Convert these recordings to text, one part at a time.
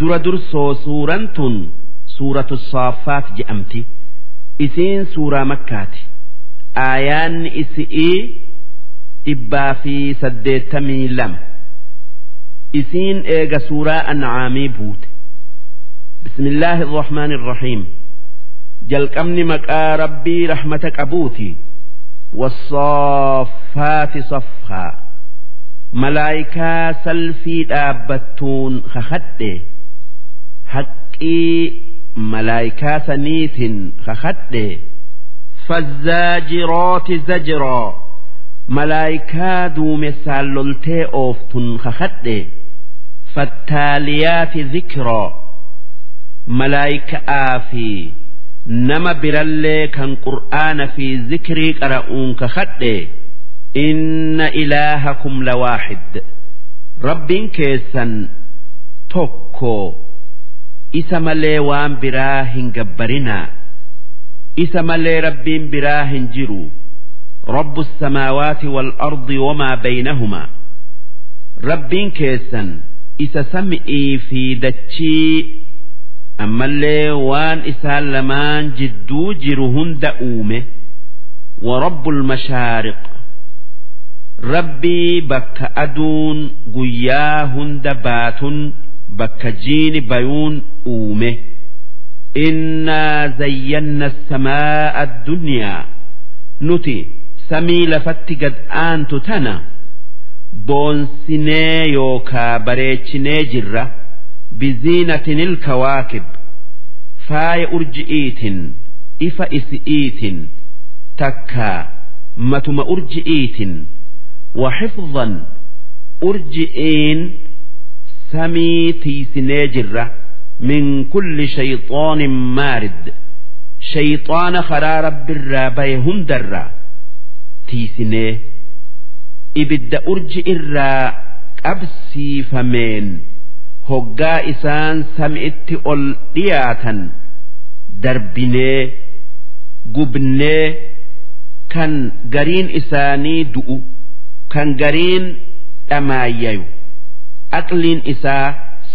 dura dursoo suuraan tun suuratu saaffaat je'amti isiin suuraa makkaati aayaanni isi'ii dhibbaa fi saddeettamii lama isiin eega suuraa ancaamii buute bismillaahi irrahmaani irrahiim jalqabni maqaa rabbii rahmata qabuuti والصافات صفا malaayikaa salfii dhaabbattuun kakadhe haqqii malaayikaa saniitin kakadhe fazzaajirooti zajroo malaayikaa duumessaan loltee ooftun kakadhe fattaaliyaati zikroo malaayika'aa fi nama birallee kan qur'aana fi zikrii qara'uun kakadhe inna ilaahakum lawaaxid rabbiin keessan tokko isa malee waan biraa hin gabbarinaa isa malee rabbiin biraa hin jiru رب السماوات والأرض وما بينهما ربين كيسا إسا سمئي في دتشي أما اللي وان إسا لمان جدو جرهن دأومه ورب المشارق rabbii bakka aduun guyyaa hunda baatun bakka jiini bayuun uume. Innaa zayyanna samaa addunyaa nuti samii lafatti gad aantu tana boonsinee yookaa bareechinee jirra biziinatin ilkawaakib. Faaya urji'iitin ifa isi'iitin takkaa matuma urji'iitin. Wa xifdan urji'iin samii tiisinee jirra min kulli shayxoonin maarid shayxaana karaa rabbirraa baye hundarraa tiisinee ibidda urji irraa qabsiifameen hoggaa isaan sami'itti ol dhiyaatan darbinee gubnee kan gariin isaanii du'u kan gariin dhamaayayu aqliin isaa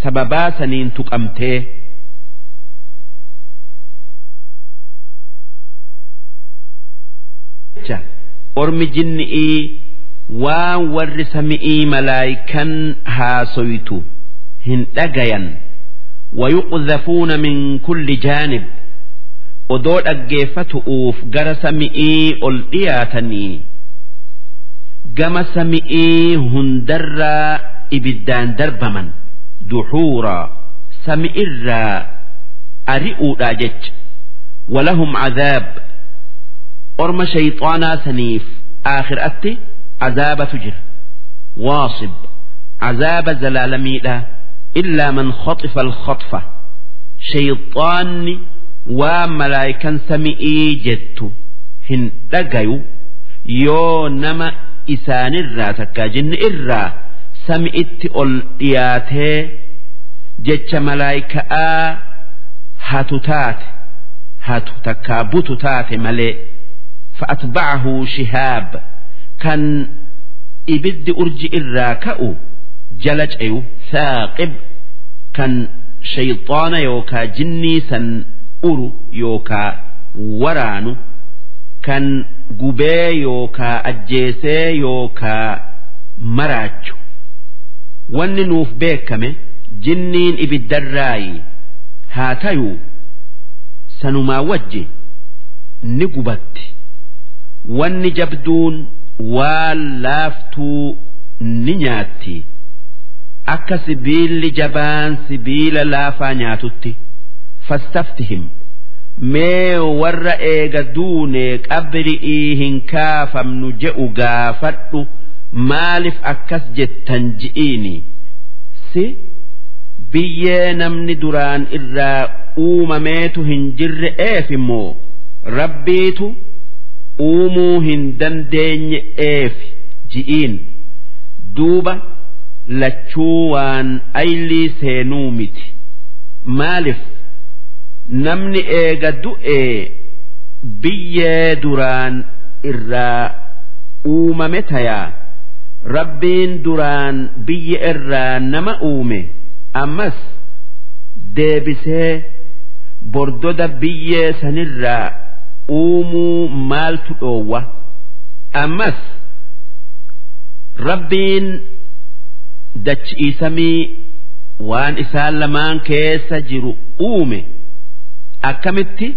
sababaa saniin tuqamtee ormi jinni'ii waan warri sami'ii malaayikan haasoytu hin dhagayan. Wayuqdhafuuna min kulli jaanib. Odoo dhaggeeffatu'uuf gara sami'ii ol dhiyaatanii. Gama sami'ii hundarraa ibiddaan darbaman. Duxuuraa sami'irraa ari'uudhaa jecha walahum cadaab. Orma shayxaanaa saniif. Aakhiraatti cadaabatu jira waasib. Cadaaba zalaalamiidha illaa man khaxifa alkhaطfa shayxaanni waa malaayikan sami'ii jettu hin dhagayu yoo nama isaanirraa takkaa jinni irraa sami'itti ol dhiyaatee jecha malaayika'aa hatu taate hatu takkaa butu taate malee fa'atbacahu shihaab kan ibiddi urji irraa ka'u jala ceyu saaqib kan shayxaana yookaa jinnii san uru yookaa waraanu kan gubee yookaa ajjeesee yookaa maraachu wanni nuuf beekame jinniin ibiddarraayi haa tayuu sanumaa wajji ni gubatti. Wanni jabduun waan laaftuu ni nyaatti. Akka sibiilli jabaan sibiila laafaa nyaatutti fastaftihim. Mee warra eega duunee qabri'ii hin kaafamnu je'u gaafadhu maaliif akkas jettan ji'iini. Si biyyee namni duraan irraa uumameetu hin jirre eef immoo? Rabbiitu uumuu hin dandeenye eef ji'iin. Duuba lachuu waan aylii seenuu miti. Maaliif namni eega du'ee biyyee duraan irraa uumame tayaa rabbiin duraan biyya irraa nama uume ammas deebisee bordoda biyyee sanirraa uumuu maaltu dhoowwa? Ammas rabbiin dachi'iisamii waan isaan lamaan keessa jiru uume akkamitti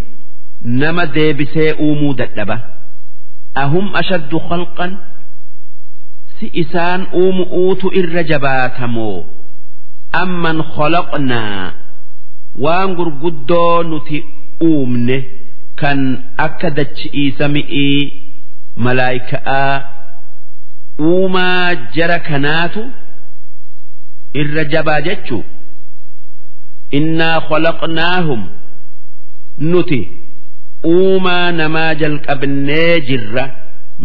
nama deebisee uumuu dadhaba? Ahum ashaddu khalqan si isaan uumu'uutu irra jabaatamoo amman khalaqnaa waan gurguddoo nuti uumne kan akka dachi'iisami'ii malaayika'aa uumaa jara kanaatu irra jabaa jechuu innaa khalaqnaahum nuti uumaa namaa jalqabnee jirra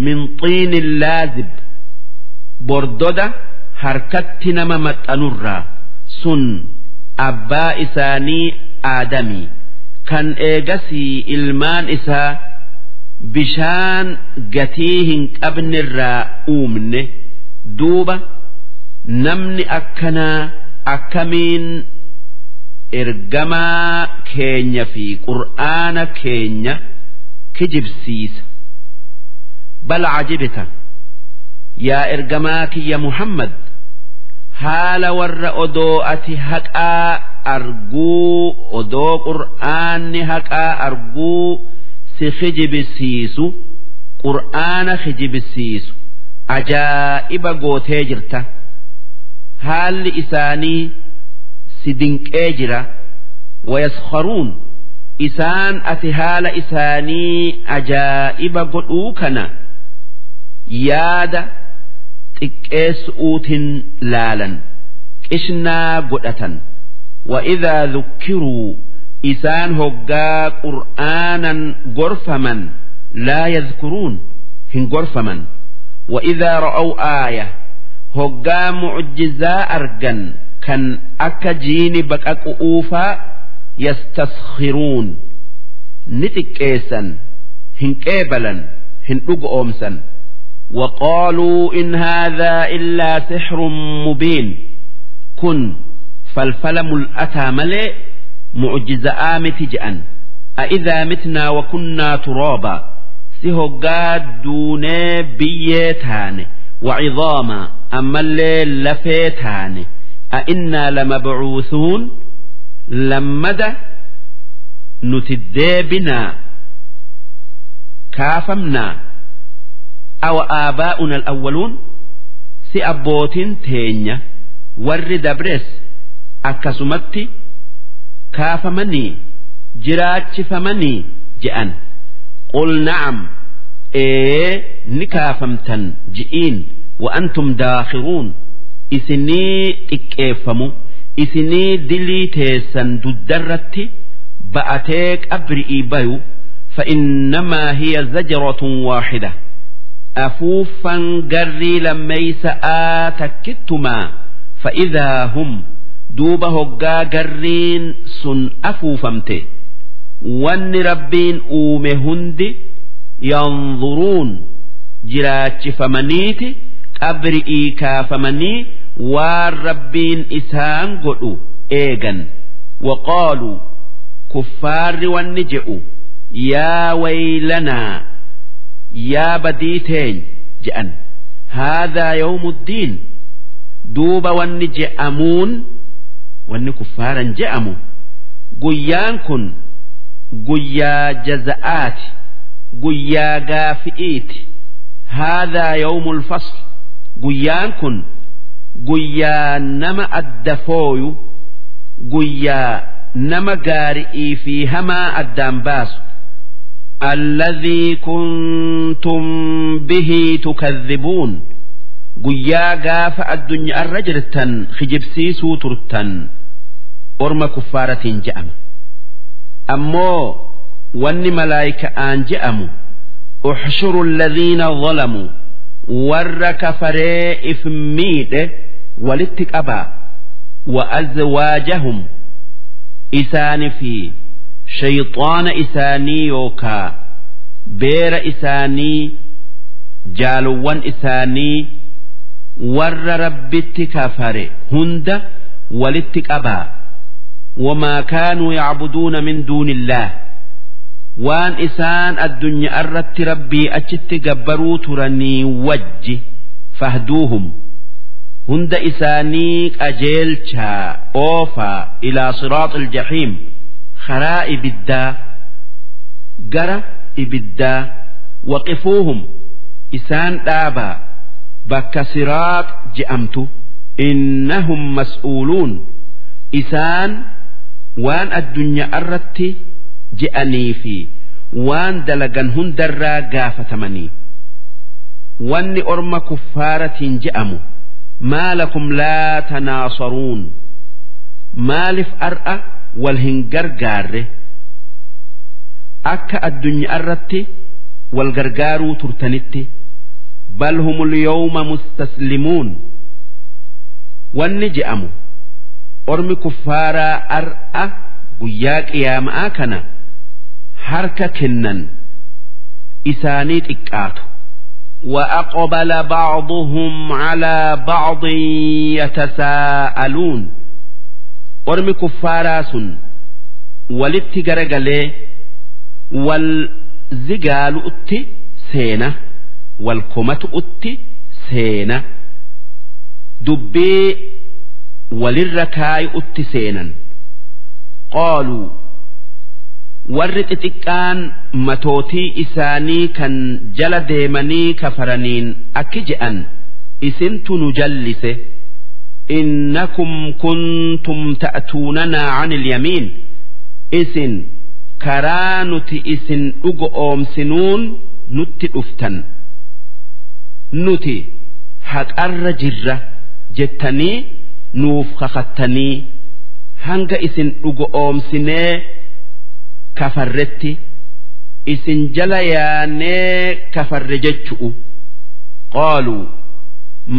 min xiinin laazib bordoda harkatti nama maxxanurraa sun abbaa isaanii aadamii kan eegasii ilmaan isaa bishaan gatii hin qabnerraa uumne. Duuba namni akkanaa akkamiin ergamaa keenya fi qur'aana keenya kijibsiisa. Bal cajibta yaa ergamaa kiyya muhammad haala warra odoo ati haqaa arguu odoo qur'aanni haqaa arguu si kijibsiisu qur'aana kijibsiisu ajaa'iba gootee jirta. Haalli isaanii si dinqee jira. Wayaskharuun isaan ati haala isaanii ajaa'iba godhuu kana yaada xiqqeessu'uutin laalan. Qishnaa godhatan. Wa'idaa dhukkiruu isaan hoggaa qur'aanan gorfaman laa yadhkuruun hin gorfaman. Wa'idaa ra'aw aaya hoggaa mucjizaa argan kan akka jiini baqaqu'uufaa yastaskhiruun ni xiqqeessan hin qeebalan hin dhugo'oomsan. وقالوا إن هذا إلا سحر مبين كن فالفل ملأتا ملئ معجزة آمت جأن أإذا متنا وكنا ترابا سهقا دوني بيتان وعظاما أما الليل لفيتان أئنا لمبعوثون لمد نتدابنا كافمنا أو آباؤنا الأولون سأبوت تينيا ور دبرس akkasumatti kaafamanii jiraachifamanii je'an qul na'am ee ni kaafamtan ji'iin wa'antum daakhiruun isinii xiqqeeffamu isinii dilii teessan duddarratti ba'atee qabri'ii bayu فإنما هي زجرة واحدة afuuffan garrii lammeeysa'a takkittumaa fa'idaa hum duuba hoggaa garriin sun afuufamte wanni rabbiin uume hundi yanzuruun jiraachifamaniiti qabri'ii kaafamanii waan rabbiin isaan godhu eegan waqaaluu kuffaarri wanni je'u yaa waylanaa yaa badii teeny je'an haadhaa yawmuddiin duuba wanni je'amuun wanni kuffaaran je'amu guyyaan kun guyyaa jaza'aati guyyaa gaafi'iiti haadhaa yawmul fasl guyyaan kun guyyaa nama adda fooyu guyyaa nama gaari'ii fi hamaa addaan baasu الذي كنتم به تكذبون guyyaa gaafa addunyaa irra jirtan kijibsiisuu turtan orma kuffaaratiin je'ama ammoo wanni malaayika'aan je'amu uxshuru alladhiina zalamuu warra kafaree if miidhe walitti qabaa wa azwaajahum isaani fi shayxaana isaanii yookaa beera isaanii jaalowwan isaanii warra rabbitti kafare hunda walitti qabaa wamaa kaanuu yacbuduuna min duuni illaah waan isaan addunyaa irratti rabbii achitti gabbaruu turanii wajji fahduuhum hunda isaanii qajeelchaa oofaa ilaa siraaxi aljahiim karaa ibiddaa gara ibiddaa waqifuuhum isaan dhaabaa bakka siraax je'amtu innahum mas'uuluun isaan waan addunyaa irratti je'anii fi waan dalagan hundarraa gaafatamanii wanni orma kuffaaratiin je'amu maa lakum laa tanaasaruun maalif ar'a wal hin gargaarre akka addunyaa irratti wal gargaaruu turtanitti bal humul yawma mustaslimuun wanni je'amu ormi kuffaaraa ar'a guyyaa qiyaama'aa kana harka kennan isaanii xiqqaatu وأقبل بعضهم على بعض يتساءلون ormi kuffaaraa sun walitti garagalee wal zigaalu'utti seena wal komatu'utti seena dubbii walirra kaayu'utti seenan. Qaaluu warri xixiqqaan matootii isaanii kan jala deemanii kafaraniin akki je'an isintu nu jallise kuntum ta'tuunanaa an ilyamiin isin karaa nuti isin dhugo oomsinuun nutti dhuftan nuti haqarra jirra jettanii nuuf kakattanii hanga isin dhugo oomsinee kafarretti isin jala yaanee kafarre jechu'u qaaluu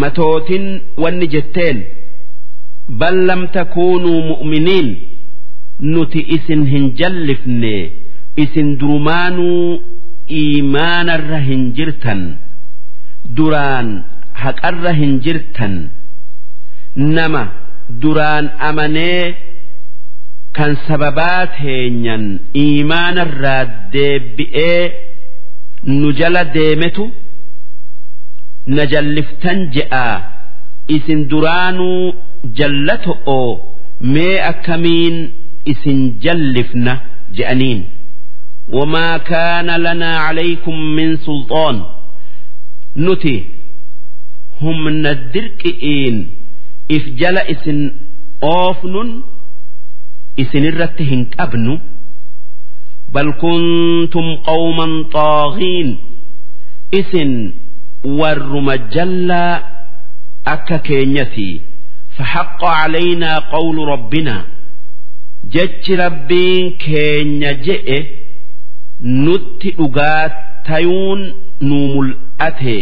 matootin wanni jetteen bal lam takuunuu mu'miniin nuti isin hin jallifne isin durumaanuu iimaanarra hin jirtan duraan haqarra hin jirtan nama duraan amanee kan sababaa teenyan iimaanarraa deebi'ee nu jala deemetu na jalliftan je'aa isin duraanuu jallato'oo mee akkamiin isin jallifna je'aniin? Wamaa kaana lanaa calaykum min sulxaan nuti humna dirqi'iin if jala isin oofnun isinirratti hin qabnu. Bal kuntum qawman xaagiin isin warruma jallaa akka keenyati faxaqa calaynaa qawlu rabbinaa jechi rabbiin keenya je'e nutti dhugaa tayuun nu mul'ate.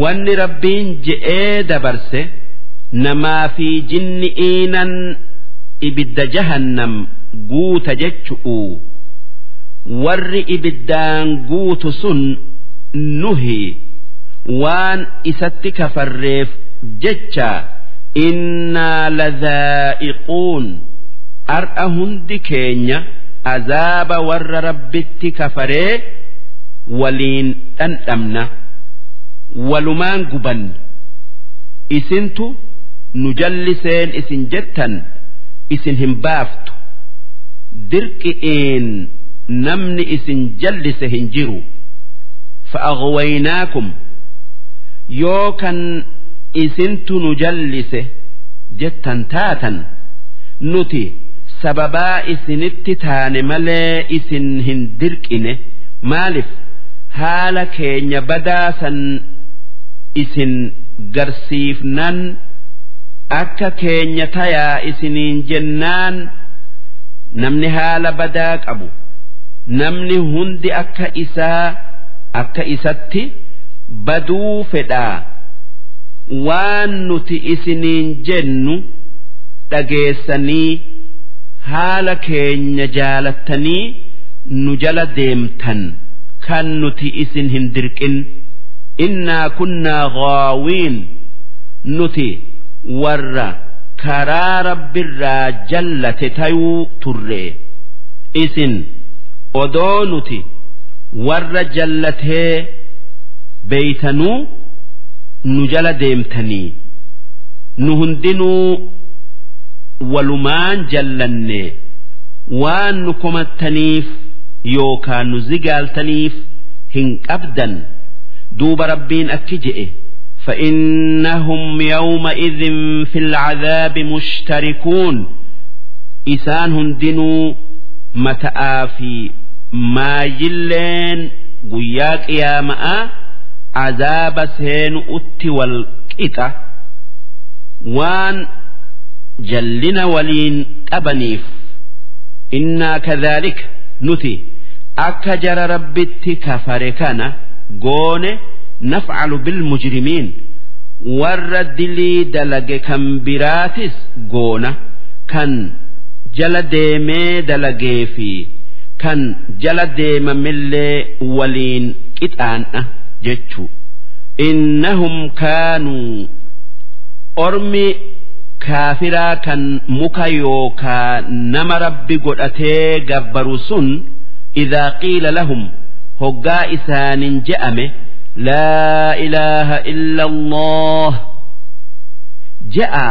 Wanni rabbiin je'ee dabarse namaa fi jinni iinan ibidda jahannam guuta jechu'u. Warri ibiddaan guutu sun nuhi waan isatti kafarreef jecha innaa ladhaa'iquun ar'a hundi keenya azaaba warra rabbitti kafaree waliin dhandhamna walumaan guban. Isintu nu jalliseen isin jettan isin hin baaftu. Dirqi'iin namni isin jallise hin jiru kan isintu nu jallise jettan taatan nuti sababaa isinitti taane malee isin hin dirqine maaliif haala keenya badaasan isin garsiifnan akka keenya tayaa isiniin jennaan namni haala badaa qabu namni hundi akka isaa akka isatti baduu fedhaa waan nuti isiniin jennu dhageessanii haala keenya jaalattanii nu jala deemtan. Kan nuti isin hin dirqin. Innaa kunnaa gaawiin nuti warra karaa rabbirraa jallate tayuu turre. Isin odoo nuti warra jallatee beeytanuu nu jala deemtanii nu hundinuu walumaan jallanne waan nu komattaniif yookaan nu zigaaltaniif hin qabdan duuba rabbiin akki je'e فإنهم يومئذ في العذاب مشتركون إسان هندنوا متآ maayilleen guyyaa qiyaama'a azaaba seenu utti wal qixa waan jallina waliin qabaniif. Innaa kadhaalika nuti akka jara rabbitti kafare kana goone nafcalu bilmujrimiin warra dilii dalage kan biraatis goona kan jala deemee dalagee fi kan jala deemamillee waliin qixaan'a jechuu. Innahum kaanuu ormi kaafiraa kan muka yookaa nama rabbi godhatee gabbaru sun idaa qiila lahum hoggaa isaanin je'ame laa ilaaha illa allah je'a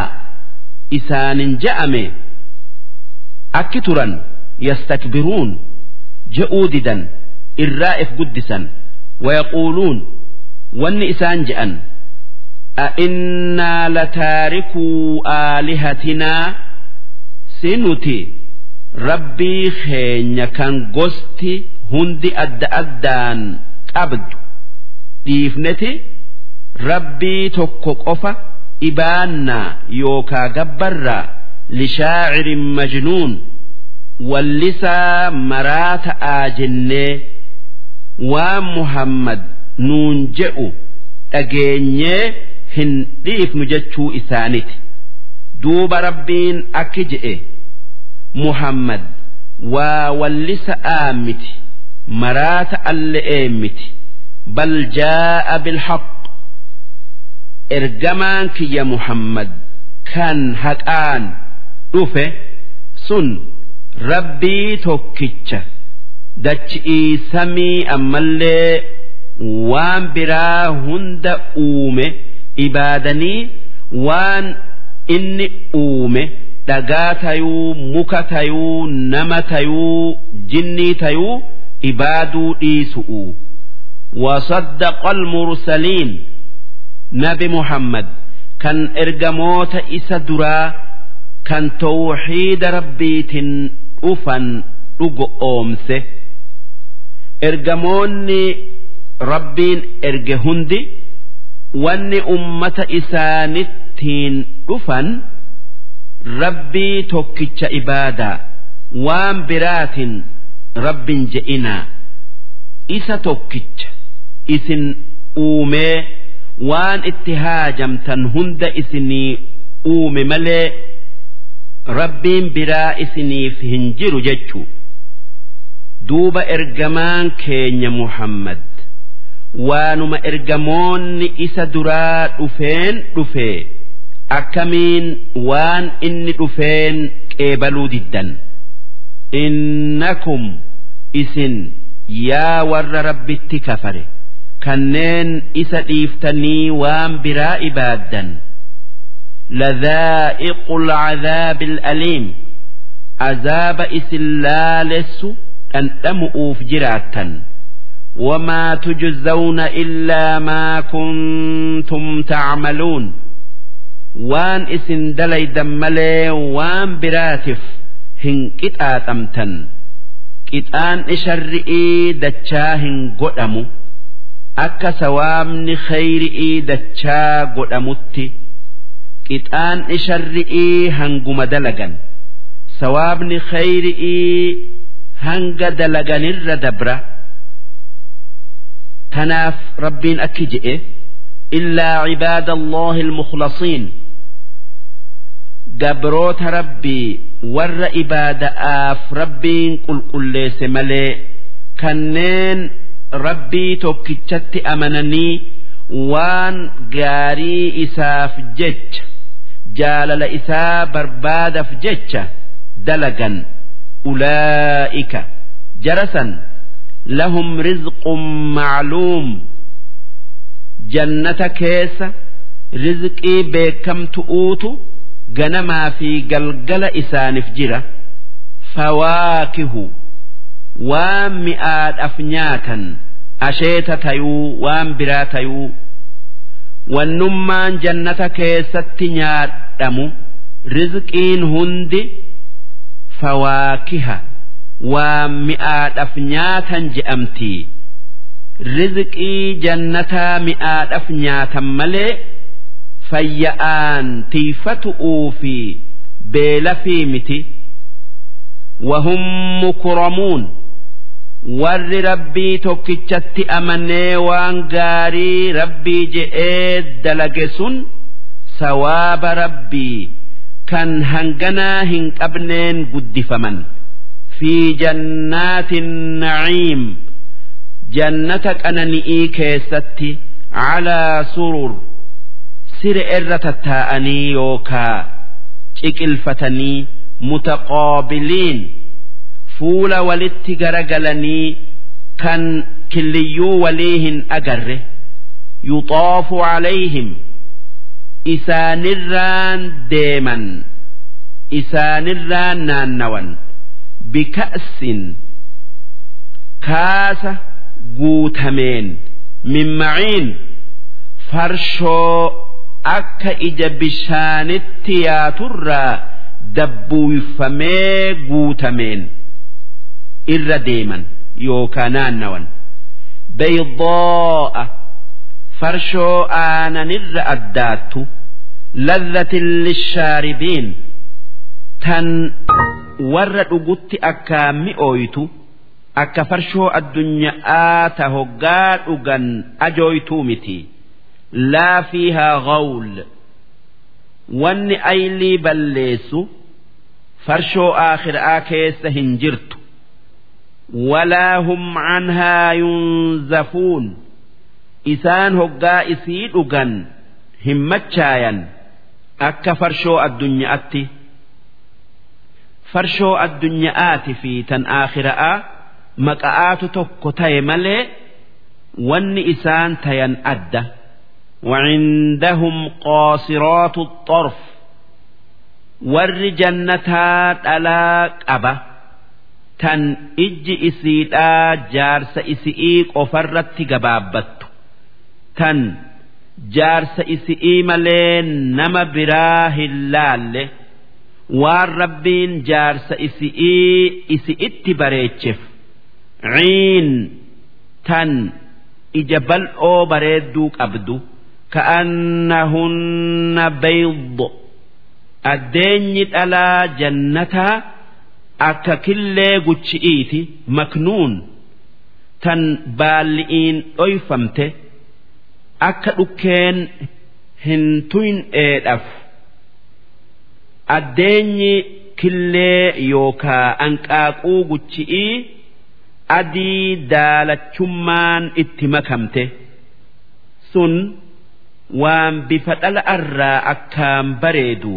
isaanin je'ame akki turan yastakbiruun je'uu didan irraa if guddisan wayaquuluun wanni isaan je'an a'innaa lataarikuu aalihatinaa si nuti rabbii keenya kan gosti hundi adda addaan qabdu dhiifneti rabbii tokko qofa ibaannaa yookaa gabbarraa لشاعر مجنون wallisaa maraa ta'aa jennee waan muhammad nuun je'u dhageenyee hin dhiifnu jechuu isaaniti. Duuba rabbiin akki je'e muhammad waa wallisa'aa miti maraa ta'alle'ee miti bal jaa'a bilhaq ergamaan kiyya muhammad kan haqaan dhufe sun rabbii tokkicha. Dachi'ii samii ammallee waan biraa hunda uume ibaadanii waan inni uume dhagaa tayuu muka tayuu nama tayuu jinnii tayuu ibaaduu dhiisu'u. Wasaddaqa almursaliin nabi muhammad kan ergamoota isa duraa kan tawxiida rabbiitin dhufan dhugo oomse. Ergamoonni rabbiin erge hundi wanni ummata isaanittiin dhufan rabbii tokkicha ibaadaa waan biraatin rabbin je'inaa. Isa tokkicha isin uumee waan itti haajamtan hunda isinii uume malee rabbiin biraa isiniif hin jiru jechuu. Duuba ergamaan keenya muhammad. Waanuma ergamoonni isa duraa dhufeen dhufee akkamiin waan inni dhufeen qeebaluu diddan? Innakum isin yaa warra rabbitti kafare kanneen isa dhiiftanii waan biraa ibaaddan لذائق العذاب الأليم عذاب إسلالس أن أمؤوف جراتا وما تجزون إلا ما كنتم تعملون وان إسن دلي دملي وان براتف هن كتات أمتن كتان إشرئي دتشاهن قدمو أكا سوامن خيرئي دتشا قدمتي qixaan isharri'ii hanguma dalagan. Sawaabni khayri'ii hanga dalaganirra dabra. Tanaaf rabbiin akki je'e illaa cibaada allahi almukhlasiin gabroota rabbii warra ibaada'aaf rabbiin qulqulleesse malee kanneen rabbii tokkichatti amananii waan gaarii isaaf jecha jaalala isaa barbaadaf jecha dalagan ulaa'ika jarasan lahum rizqun macluum jannata keessa rizqii beekamtu'uutu ganamaa fi galgala isaaniif jira fawaakihu waan mi'aadhaaf nyaatan asheeta tayuu waan biraa tayuu wannummaan jannata keessatti nyaadhamu rizqiin hundi fawaakiha. Waan mi'aadhaaf nyaatan je'amtii. Rizqii jannataa mi'aadhaaf nyaatan malee fayya'aan tiifatu'uu fi beelafii miti. Wahum mukramuun warri rabbii tokkichatti amanee waan gaarii rabbii je'ee dalage sun sawaaba rabbii kan hanganaa hin qabneen guddifaman. Fi jannaatin naciim. Jannata qanani'ii keessatti calaa surur. Sire irra tattaa'anii yookaa ciqilfatanii mutaqaabiliin fuula walitti garagalanii kan killiyyuu walii hin agarre yuxaafu calayhim isaanirraan deeman isaanirraan naannawan bika'sin kaasa guutameen min maciin farshoo akka ija bishaanitti yaaturraa dabbuuyfamee guutameen irra deeman yookaan naannawan. Beeydoo'a farshoo aananirra addaattu ladhatin lishaaribiin tan warra dhugutti akkaan mi'ooytu akka farshoo addunyaa ta hoggaa dhugan ajooytuu miti. Laa fiihaa ghawl. Wanni aylii balleessu farshoo aakhiraa keessa hin jirtu walaa hum canhaa yunzafuun isaan hoggaa isii dhugan hin machaayan akka farshoo addunyaatti farshoo addunyaati fi tan aakhiraa maqa'aatu tokko ta'e malee wanni isaan tayan adda وعندهم قاصرات الطرف ور جنتا دلا tan ijji isiidhaa jaarsa isi'ii qofarratti gabaabbattu tan jaarsa isi'ii malee nama biraa hin laalle. Waan rabbiin jaarsa isi'ii isi'itti bareecheef ciin tan ija bal'oo bareedduu qabdu. Ka'annahunna beeydo addeenyi dhalaa jannataa akka killee guchi'iiti maknuun tan baalli'iin dhoyfamte akka dhukkeen hin tuyneedhaf addeenyi killee yookaa anqaaquu guchi'ii adii daalachummaan itti makamte. Sun waan bifa dhala'arraa akkaan bareedu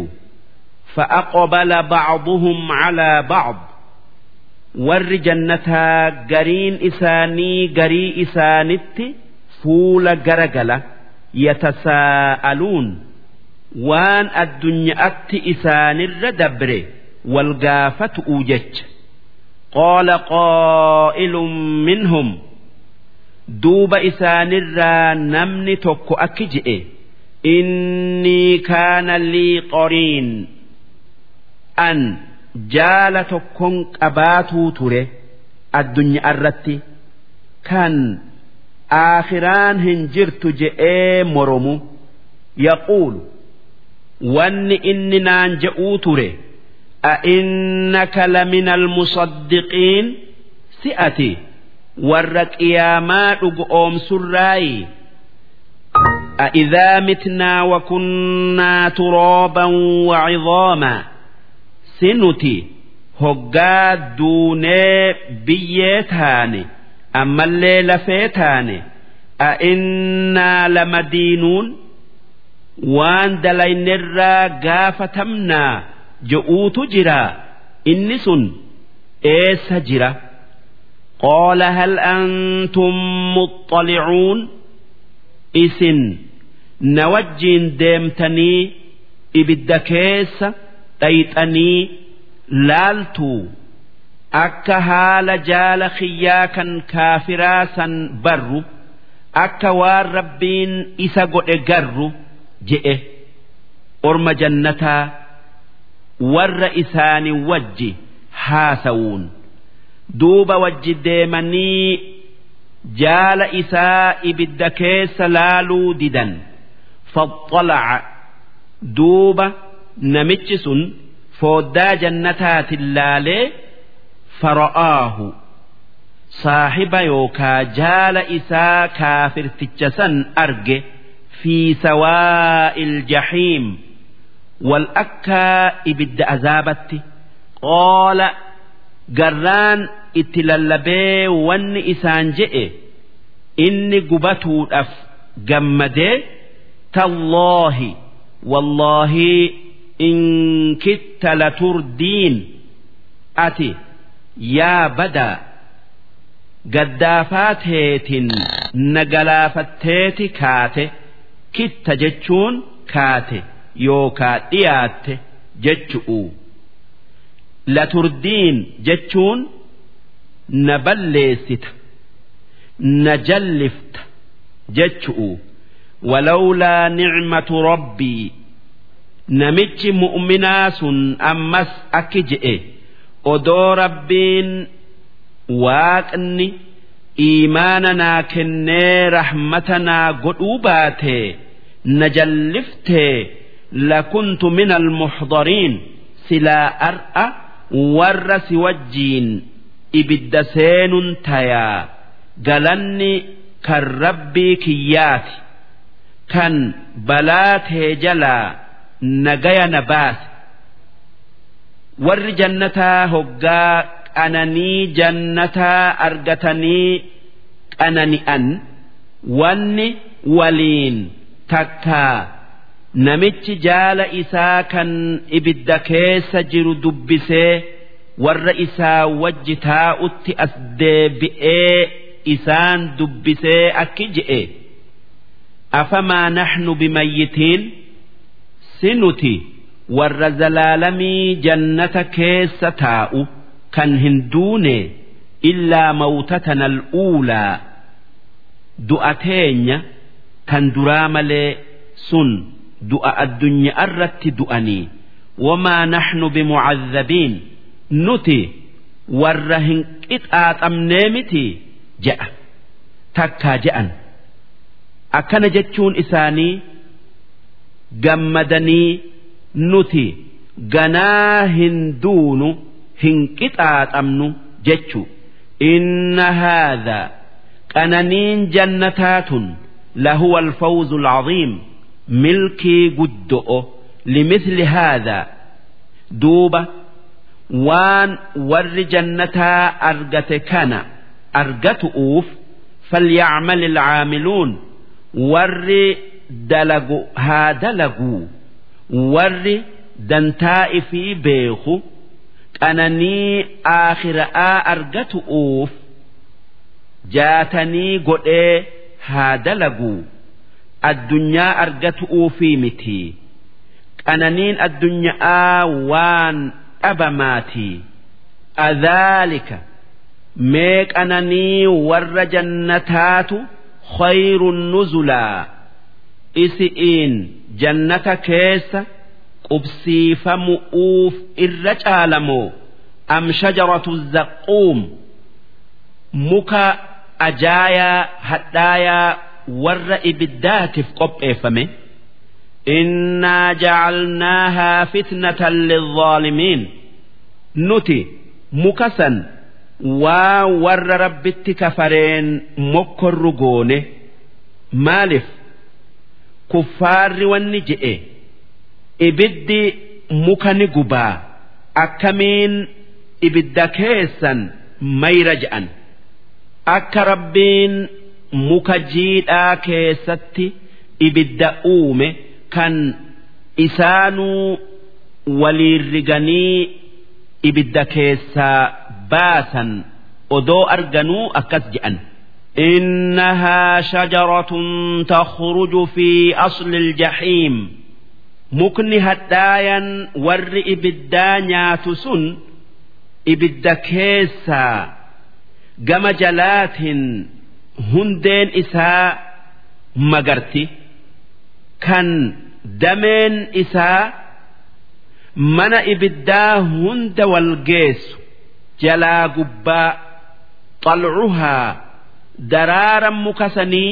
فأقبل بعضهم على بعض warri jannataa gariin isaanii garii isaanitti fuula garagala yatasaa'aluun waan addunyaatti isaanirra dabre wal gaafatu'u jecha qaala qaa'ilun minhum duuba isaanirraa namni tokko akki je'e innii kaana lii qoriin an jaala tokkon qabaatuu ture addunyaa irratti kan aakhiraan hin jirtu je'ee moromu yaquulu wanni inni naan je'uu ture a'innaka lamina almusaddiqiin si'ati warra qiyaamaa dhugu oomsurraayi أإذا متنا وكنا ترابا وعظاما سنتي هقا دوني بيتاني أما الليل فيتاني أئنا لمدينون waan dalaynirraa gaafatamnaa je'uutu jira inni sun eessa jira qaala hal antum muxxalicuun isin na wajjiin deemtanii ibidda keessa dhayxanii laaltuu akka haala jaala khiyyaa kan kaafiraa san barru akka waan rabbiin isa godhe garru je'e. Orma jannataa warra isaanii wajji haasawuun duuba wajji deemanii jaala isaa ibidda keessa laaluu didan. Faxxalaca duuba namichi sun fooddaa jannataatin laalee fara'aahu. Saahiba yookaa jaala isaa kaafirticha san arge fi sawaa'il jahiim. Wal akkaa ibidda azaabatti qaala garraan itti lallabee wanni isaan je'e inni gubatuudhaaf gammadee tallaahi wallaahi in kitta laturdiin ati yaa badaa gaddaafaa teetin na galaafatteeti kaate kitta jechuun kaate yookaa dhiyaatte jechu'u. Laturdiin jechuun na balleessita na jallifta jechu'u. Walawlaa nicmatu rabbii namichi mu'minaa sun ammas akki je'e. Odoo rabbiin waaqni iimaana naa kennee rahmata naa godhuu baatee na jalliftee lakuntu min almuxdariin silaa ar'a warra si wajjiin ibidda seenun tayaa. Galanni kan rabbii kiyyaati kan balaa tee jalaa nagaya na baase warri jannataa hoggaa qananii jannataa argatanii qanani'an. Wanni waliin takkaa namichi jaala isaa kan ibidda keessa jiru dubbisee warra isaa wajji taa'utti as deebi'ee isaan dubbisee akki je'e. Afamaa naxnu bimayyitiin si nuti warra zalaalamii jannata keessa taa'u kan hin duune illaa mawtatana al'uulaa du'a teenya kan duraa malee sun du'a addunyaa irratti du'anii. Wamaa naxnu bimucadhabiin nuti warra hin qixaaxamnee miti je'a takkaa je'an akkana jechuun isaanii gammadanii nuti ganaa hin duunu hin qixaaxamnu jechu. Inna haadhaa qananiin jannataatun lahuwa alfawzu alcaziim milkii guddo'o. Limithli haadhaa duuba waan warri jannataa argate kana argatu'uuf falyacmal alcaamiluun warri dalagu haa dalaguu warri dantaa ifii beeku qananii aakhira'aa argatu'uuf jaatanii godhee haa dalaguu addunyaa argatu'uufii miti. Qananiin addunyaa waan dhabamaatii adhaalika mee qananii warra jannataatu khayrun nuzulaa isi'iin jannata keessa qubsiifamu'uuf irra caalamoo am shajaratu zaquum muka ajaayaa hadhaayaa warra ibiddaatiif qopheeffame. Innaa jacalnaahaa fitnatan lilzaalimiin nuti muka san waa warra rabbitti kafareen mokkorru goone. Maaliif kuffaarri wanni je'e ibiddi muka ni gubaa akkamiin ibidda keessan mayra je'an akka rabbiin muka jiidhaa keessatti ibidda uume kan isaanuu waliin riganii ibidda keessaa baasan odoo arganuu akkas je'an. إنها شجرة تخرج في أصل الجحيم مكن هدايا ور إبدا نياتسن إبدا كيسا جم جلات هندين إساء مغرتي كان دمين إساء من إبدا هند daraaran muka sanii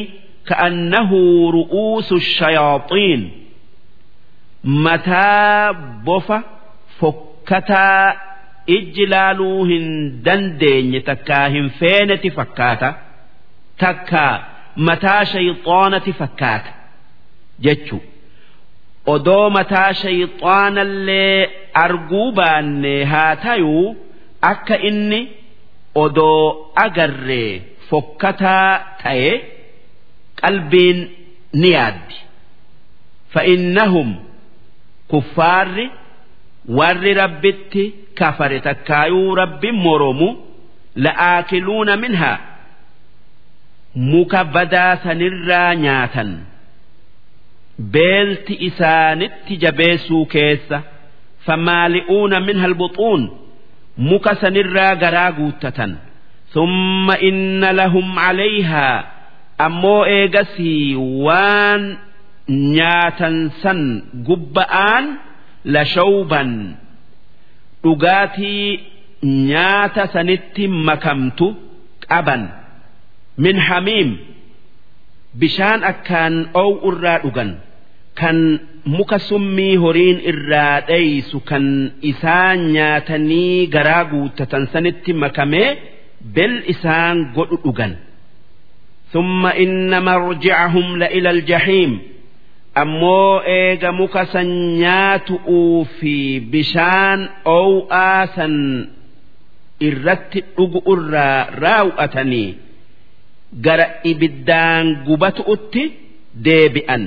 ka'annahu ru'uusu shayaaxiin mataa bofa fokkataa ijji laaluu hin dandeenye takkaa hin feeneti fakkaata takkaa mataa shayxoonati fakkaata jechuun. odoo mataa shayxaanallee arguu baanne haa tayuu akka inni odoo agarree fokkataa ta'e qalbiin ni yaaddi. Fa'innahum kuffaarri warri rabbitti kafare takkaayuu rabbi moromu la'aakiluuna minhaa muka badaa sanirraa nyaatan. Beelti isaanitti jabeessuu keessa famaali'uuna minha albuxuun muka sanirraa garaa guuttatan summa inna lahum calayhaa ammoo eegasii waan nyaatan san gubba'aan lashawban dhugaatii nyaata sanitti makamtu qaban min hamiim bishaan akkaan oowu irraa dhugan kan muka summii horiin irraa dheeysu kan isaan nyaatanii garaa guuttatan sanitti makamee bel isaan godhu dhugan ثم إن مرجعهم لإلى الجحيم ammoo eega muka san nyaatu'uu fi bishaan oo'aa san irratti dhugu irraa raawwatanii gara ibiddaan gubatu'utti deebi'an.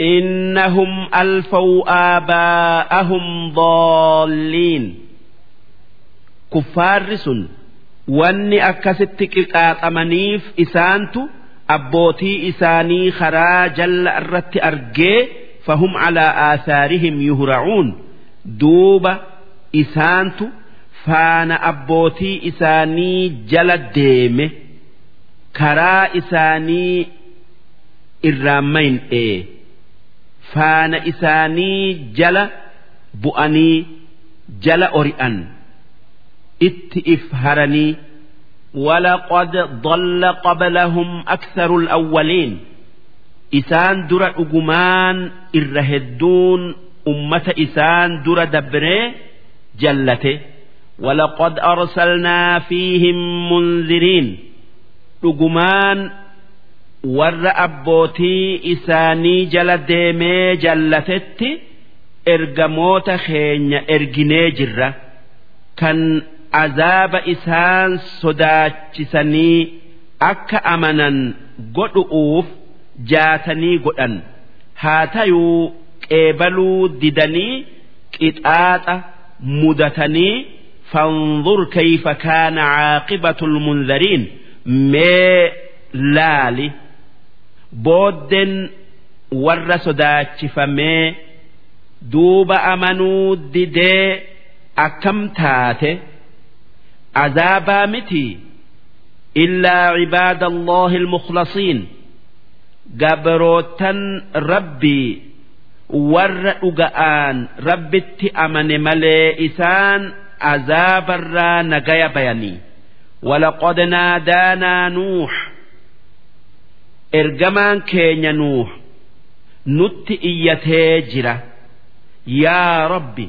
إنهم ألفوا آباءهم ضالين كفار سن wanni akkasitti qixaaxamaniif isaantu abbootii isaanii karaa jalla irratti argee fahum calaa aasaarihim yuhra'uun duuba isaantu faana abbootii isaanii jala deeme karaa isaanii irraan mahin'ee faana isaanii jala bu'anii jala ori'an. itti if haranii ولقد ضل قبلهم أكثر الأولين إسان در أجمان الرهدون أمة إسان در دبره جلته ولقد أرسلنا فيهم منذرين أجمان ور أبوتي إساني جل ديمي جلتت إرجموت خين إرجني جرة كان azaaba isaan sodaachisanii akka amanan godhu'uuf jaatanii godhan. Haa tayuu qeebaluu didanii qixaaxa mudatanii fanzur kayfa kaana caaqibatu lmunzariin mee laali. Booddeen warra sodaachifamee duuba amanuu didee akkam taate عذابا متي إلا عباد الله المخلصين قبروتا ربي ور أقآن ربي أمن ملي إسان عذاب الرا نقيا بياني ولقد نادانا نوح إرجمان كينيا نوح نت إيته جرة يا ربي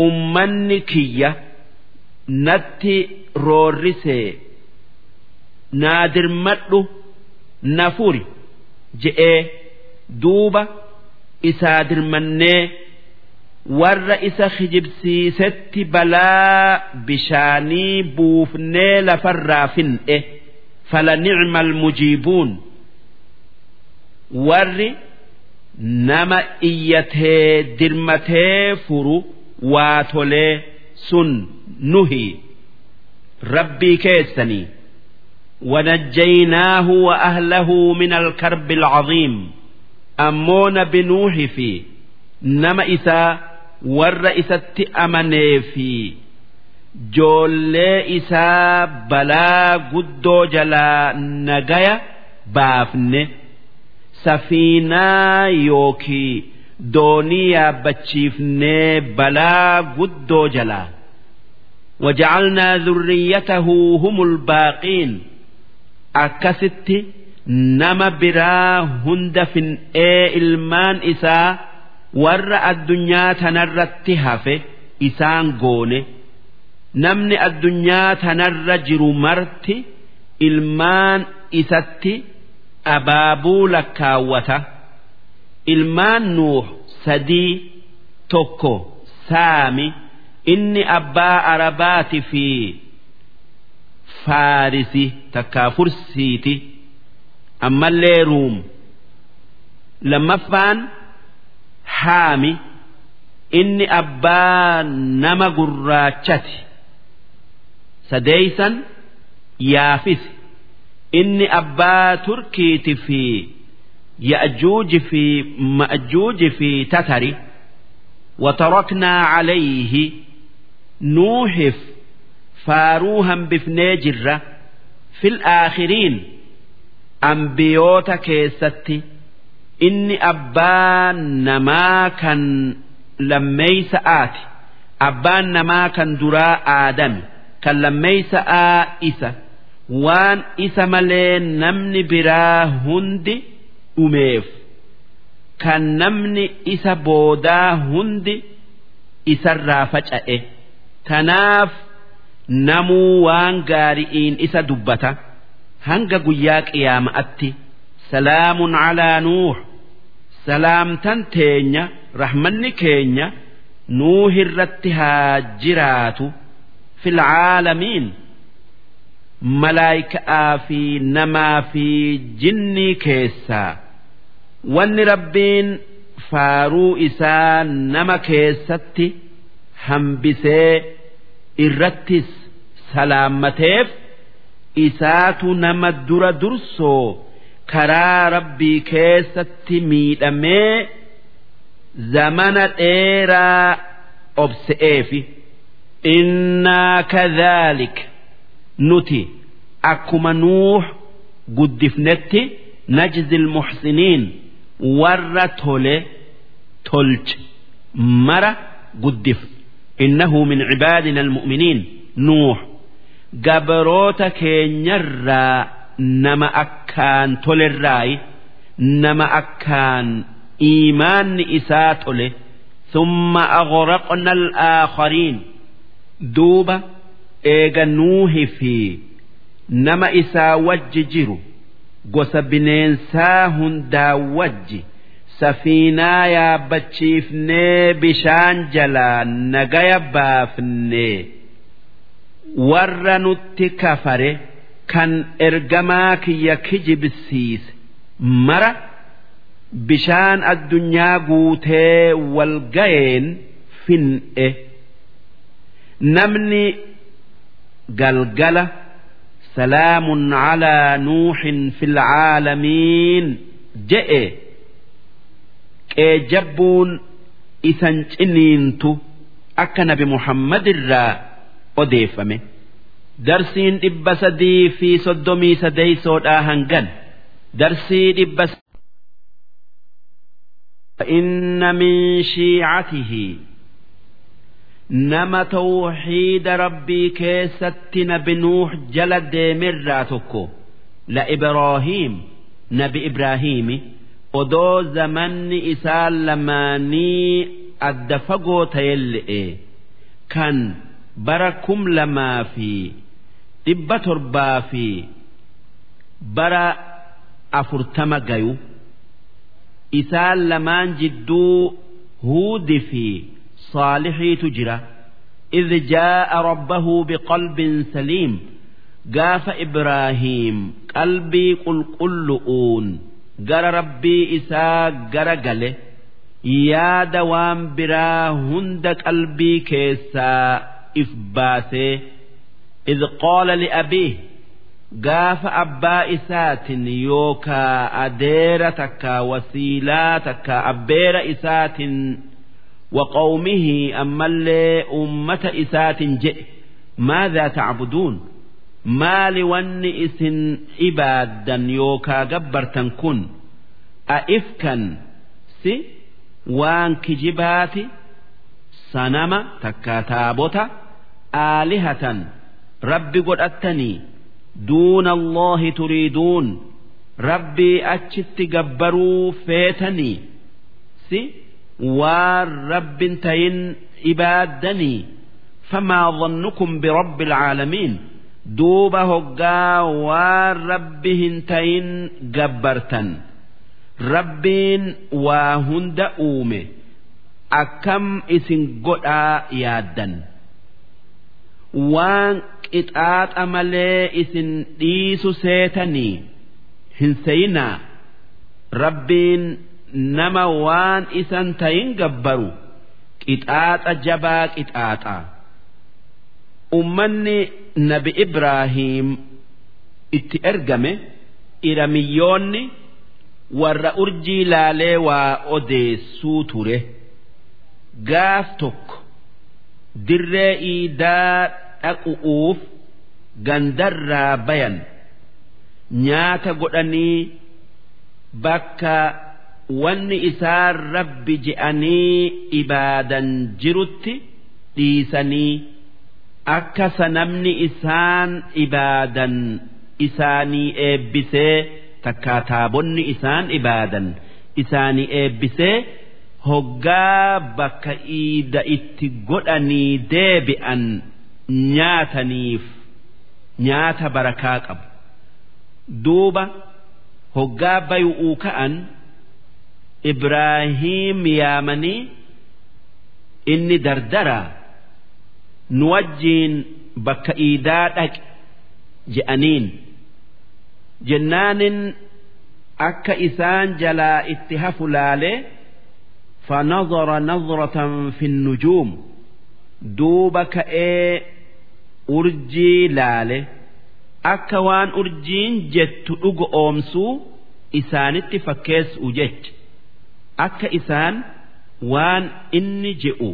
أمني كيه natti roorrisee naa dirmadhu na furi je'ee duuba isaa dirmannee warra isa kijibsiisetti balaa bishaanii buufnee lafarraa fin'e fala ni'mal mujiibuun. Warri nama iyyatee dirmatee furu waa tolee sun nuhi rabbii keessanii ونجيناه وأهله من الكرب العظيم أمو نبي نوح في نما إسا ور إسات أمني في جولي إسا بلا قدو جلا نجايا بافن سفينة يوكي دونيا بتشيفني بلا قدو جلا وجعلنا ذريته هم الباقين akkasitti nama biraa hunda fin'ee ilmaan isaa warra addunyaa tanarratti hafe isaan goone namni addunyaa tanarra jiru marti ilmaan isatti abaabuu lakkaawwata ilmaan nuuh sadii tokko saami inni abbaa arabaati fi faarisi takkaa fursiiti ammallee ruum lammaffaan haami inni abbaa nama gurraachati sadeeysan yaafisi inni abbaa turkiiti fi ya'juuji fi ma'juuji fi tatari وتركنا عليه nuuhif faaruu hambifnee jirra fil aakhiriin ambiyoota keessatti inni abbaa namaa kan lammeeysa'aati abbaan namaa kan duraa aadami kan lammeeysa'aa isa waan isa malee namni biraa hundi dhumeef kan namni isa boodaa hundi isarraa faca'e. Kanaaf namuu waan gaari'iin isa dubbata. Hanga guyyaa qiyaama'atti salaamun calaa nuux salaamtan teenya rahmanni keenya nuuhirratti haa jiraatu. Fil caalamiin malaayika'aa fi namaa fi jinnii keessaa wanni rabbiin faaruu isaa nama keessatti hambisee irrattis salaammateef isaatu nama dura dursoo karaa rabbii keessatti miidhamee zamana dheeraa obse'eefi. Innaa kadhaalik. Nuti akkuma nuux guddifnetti najzi ilmuxsiniin warra tole tolche mara guddif innahu min cibaadina almu'miniin nuux gabroota keenyarraa nama akkaan tolerraayi nama akkaan iimaanni isaa tole ثم أغرقنا الآخرين دوبا إيغا نوحي في نما إسا وججرو gosa bineensaa hundaa wajji safiinaa yaabbachiifnee bishaan jalaa nagaya baafnee warra nutti kafare kan ergamaa kiyya kijibsiise. Mara bishaan addunyaa guutee wal ga'een fin'e. Namni galgala salaamun calaa nuuxin fi caalamiin je'e. جبون إسان جنينتو أكا نبي محمد الرا أديفمه درسين إبسدي في صدمي سدي سود آهنغن درسي إبس فإن من شيعته nama tawxiida rabbii keessatti nabi nuux jala deemirraa tokko la ibraahiim nabi ibraahiimi odoo zamanni isaa lamaanii adda fagoo ta'elle'e kan bara kum lamaa fi dhibba torbaa fi bara afurtama gayu isaan lamaan jidduu huudi fi صالحي تجرى إذ جاء ربه بقلب سليم قاف إبراهيم قلبي قل قلؤون gara rabbii isaa gara gale yaada waan biraa hunda qalbii keessaa if baasee إذ قال لأبيه gaafa abbaa isaatin yookaa adeera takka wasiilaa takka abbeera isaatin waqawmihii ammallee ummata isaatin jedhe maadhaa tacbuduun maali wanni isin ibaaddan yookaa gabbartan kun a'ifkan si waan kijibaati sanama takka taabota aalihatan rabbi godhattanii duuna allahi turiiduun rabbii achitti gabbaruu feetanii si waan rabbin tayin ibaaddanii famaa dhannukum birabbi alcaalamiin duuba hoggaa waan rabbi hin tayin gabbartan. Rabbiin waa hunda uume akkam isin godhaa yaaddan. Waan qixaaxa malee isin dhiisu seetanii hin seyinaa. Rabbiin nama waan isan tayin gabbaru qixaaxa jabaa qixaaxa ummanni nabi ibraahiim itti ergame iramiyyoonni warra urjii laalee waa odeessuu ture. Gaaf tokko dirree iidaa dhaqu'uuf gandarraa bayan nyaata godhanii bakka wanni isaan rabbi je'anii ibaadan jirutti dhiisanii akka sanamni isaan ibaadan isaanii eebbisee takkaa taabonni isaan ibaadan isaanii eebbisee hoggaa bakka iida itti godhanii deebi'an nyaataniif nyaata barakaa qabu. Duuba hoggaa bayu'uu ka'an ibraahiim yaamanii inni dardaraa nu wajjiin bakka iidaa dhaqe je'aniin. Jennaanin akka isaan jalaa itti hafu laalee fanazara nazratan fi nujuum. Duuba ka'ee urjii laale. Akka waan urjiin jettu dhugo oomsuu isaanitti fakkeessu jecha. Akka isaan waan inni je'u.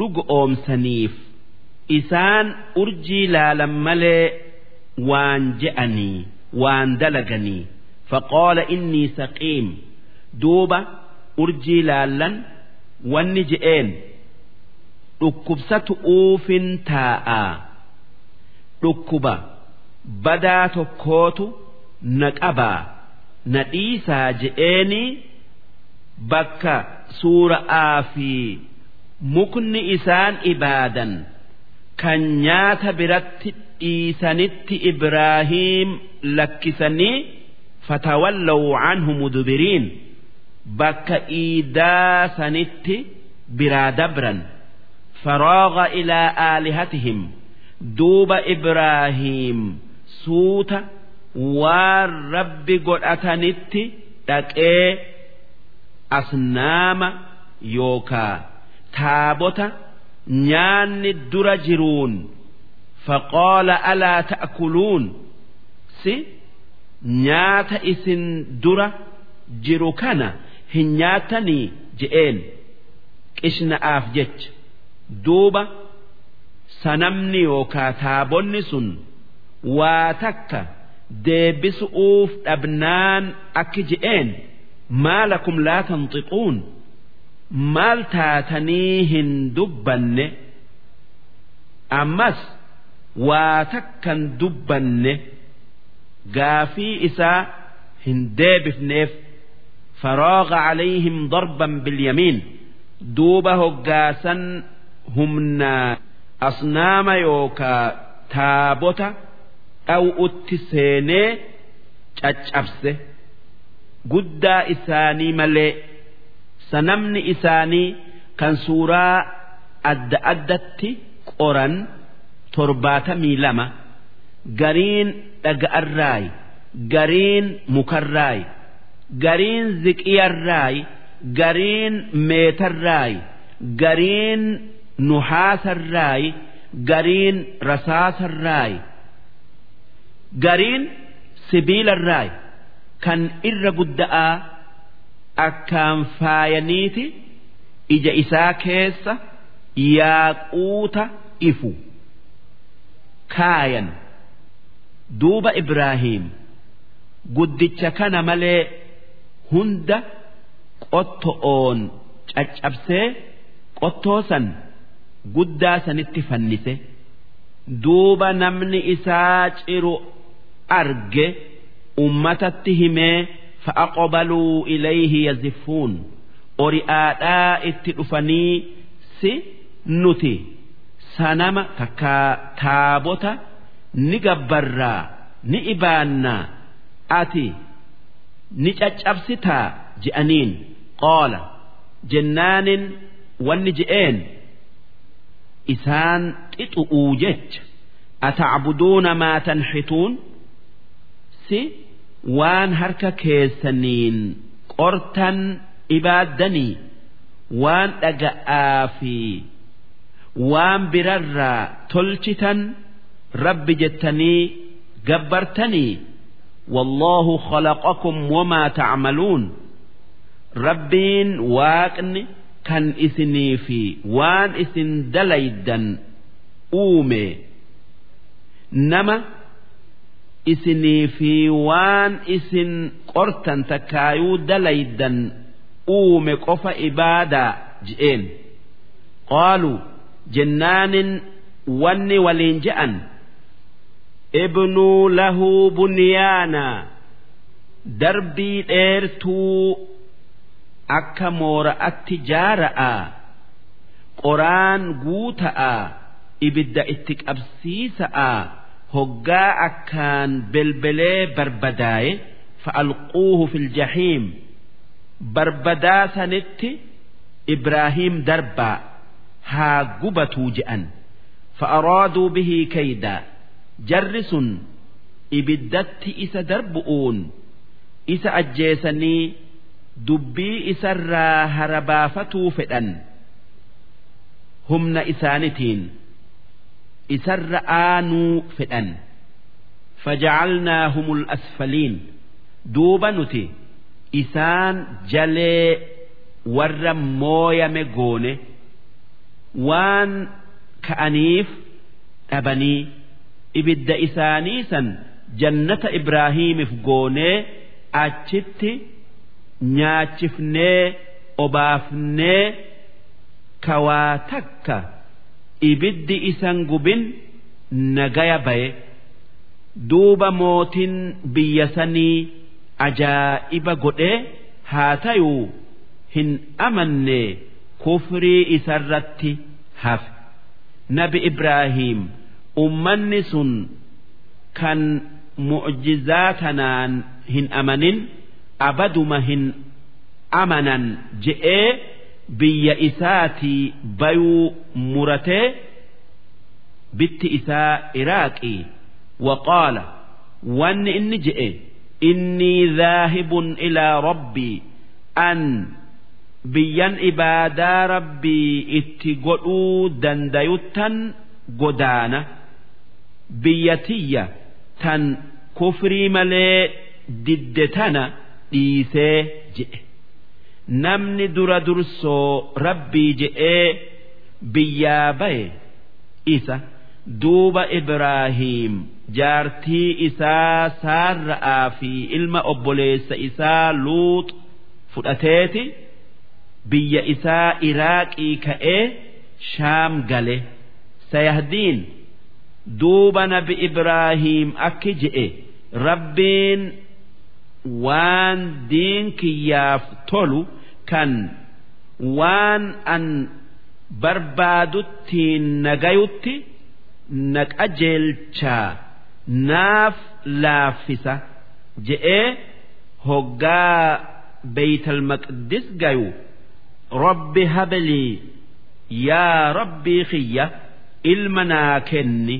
Dhugo oomsaniif isaan urjii laalan malee waan je'anii waan dalaganii. Faqaala innii saqiim duuba urjii laallan wanni je'een dhukkubsatu uufin taa'aa dhukkuba badaa tokkootu na qabaa na dhiisaa je'eenii bakka suura'aa fi mukni isaan ibaadan. Kan nyaata biratti dhiisanitti Ibraahiim lakkisanii fatawallaw canhu mudbiriin. Bakka iidaa sanitti biraa dabran. Faraaga ilaa aalihatihim duuba Ibraahiim suuta waan rabbi godhatanitti dhaqee asnaama yookaa taabota nyaanni dura jiruun faqaala alaa ta'kuluun si nyaata isin dura jiru kana hin nyaatanii je'een. Qishna'aaf jecha. Duuba sanamni yookaa taabonni sun waa takka deebisu'uuf dhabnaan akki je'een maalakum laa tanxiquun maal taatanii hin dubbanne ammas waa takkan dubbanne gaafii isaa hin deebifneef faraaga calayhim darban bilyamiin duuba hoggaasan humnaa asnaama yookaa taabota dhaw'utti seenee caccabse. Guddaa isaanii malee sanamni isaanii kan suuraa adda addatti qoran torbaatamii lama gariin dhaga'arraayi gariin mukarraayi gariin ziqiyarraayi gariin meetarraayi gariin nuhaasarraayi gariin rasaasarraayi gariin sibiilarraayi kan irra gudda'aa akkaan faayaniiti? Ija isaa keessa yaaquuta ifu. Kaayan. Duuba Ibraahiim guddicha kana malee hunda qotto'oon caccabsee qottoo san guddaa sanitti fannise. Duuba namni isaa ciru arge ummatatti himee fa'aqobaluu ilayhi yaziffuun ori'aadhaa itti dhufanii si nuti. Sanama takkaa taabota ni gabbarraa ni ibaannaa ati ni caccabsitaa je'aniin. Qaala jennaanin wanni je'een isaan waan harka keessaniin qortan ibaaddanii waan dhaga'aa fi waan birarraa tolchitan rabbi jettanii gabbartanii wallaahu khalaqakum wamaa tacmaluun rabbiin waaqni kan isinii fi waan isin dalaydan uume. Nama isinii fi waan isin qortan takkaayuu dalaydan uume qofa ibaadaa je'een qaaluu jennaanin wanni waliin je'an ibnuu lahuu bunyaanaa darbii dheertuu akka moora atti jaara'a qoraan guuta'a ibidda itti qabsiisa'a. Hoggaa akkaan belbelee barbadaaye fa'alquuhu fil jahiim barbadaa sanitti ibraahiim darbaa haa gubatuu je'an. Fa'araaduu bihii kaydaa jarri sun ibiddatti isa darbu'uun isa ajjeesanii dubbii isarraa harabaafatuu fedhan. Humna isaanitiin isarra aanuu fedhan. Fajacalnaahum asfaliin. Duuba nuti isaan jalee warra mooyame goone waan ka'aniif dhabanii ibidda isaanii san jannata ibraahiimiif goonee achitti nyaachifnee obaafnee kawaa takka ibiddi isan gubin nagaya baye. Duuba mootin biyya sanii ajaa'iba godhee haa tayuu hin amanne kufrii isarratti hafe. Nabi ibraahiim ummanni sun kan mu'jizaa tanaan hin amanin abaduma hin amanan je'ee biyya isaatii bayuu muratee bitti isaa iraaqii waqaala wanni inni je'e innii dhaahibun ilaa rabbii an biyyan ibaadaa rabbii itti godhuu dandayuttan godaana biyyatiyya tan kufrii malee didde tana dhiisee je'e namni dura dursoo rabbii je'ee biyyaa baye isa duuba ibraahiim jaartii isaa saarra'aa fi ilma obboleessa isaa luux fudhateeti biyya isaa iraaqii ka'ee shaam gale. Sayahdiin duuba nabi ibraahiim akki je'e rabbiin waan diin kiyyaaf tolu kan waan an barbaaduttiin nagayutti na qajeelchaa naaf laaffisa je'ee hoggaa beeytal maqdis gayu. Rabbi hablii yaa rabbii kiyya ilma naa kenni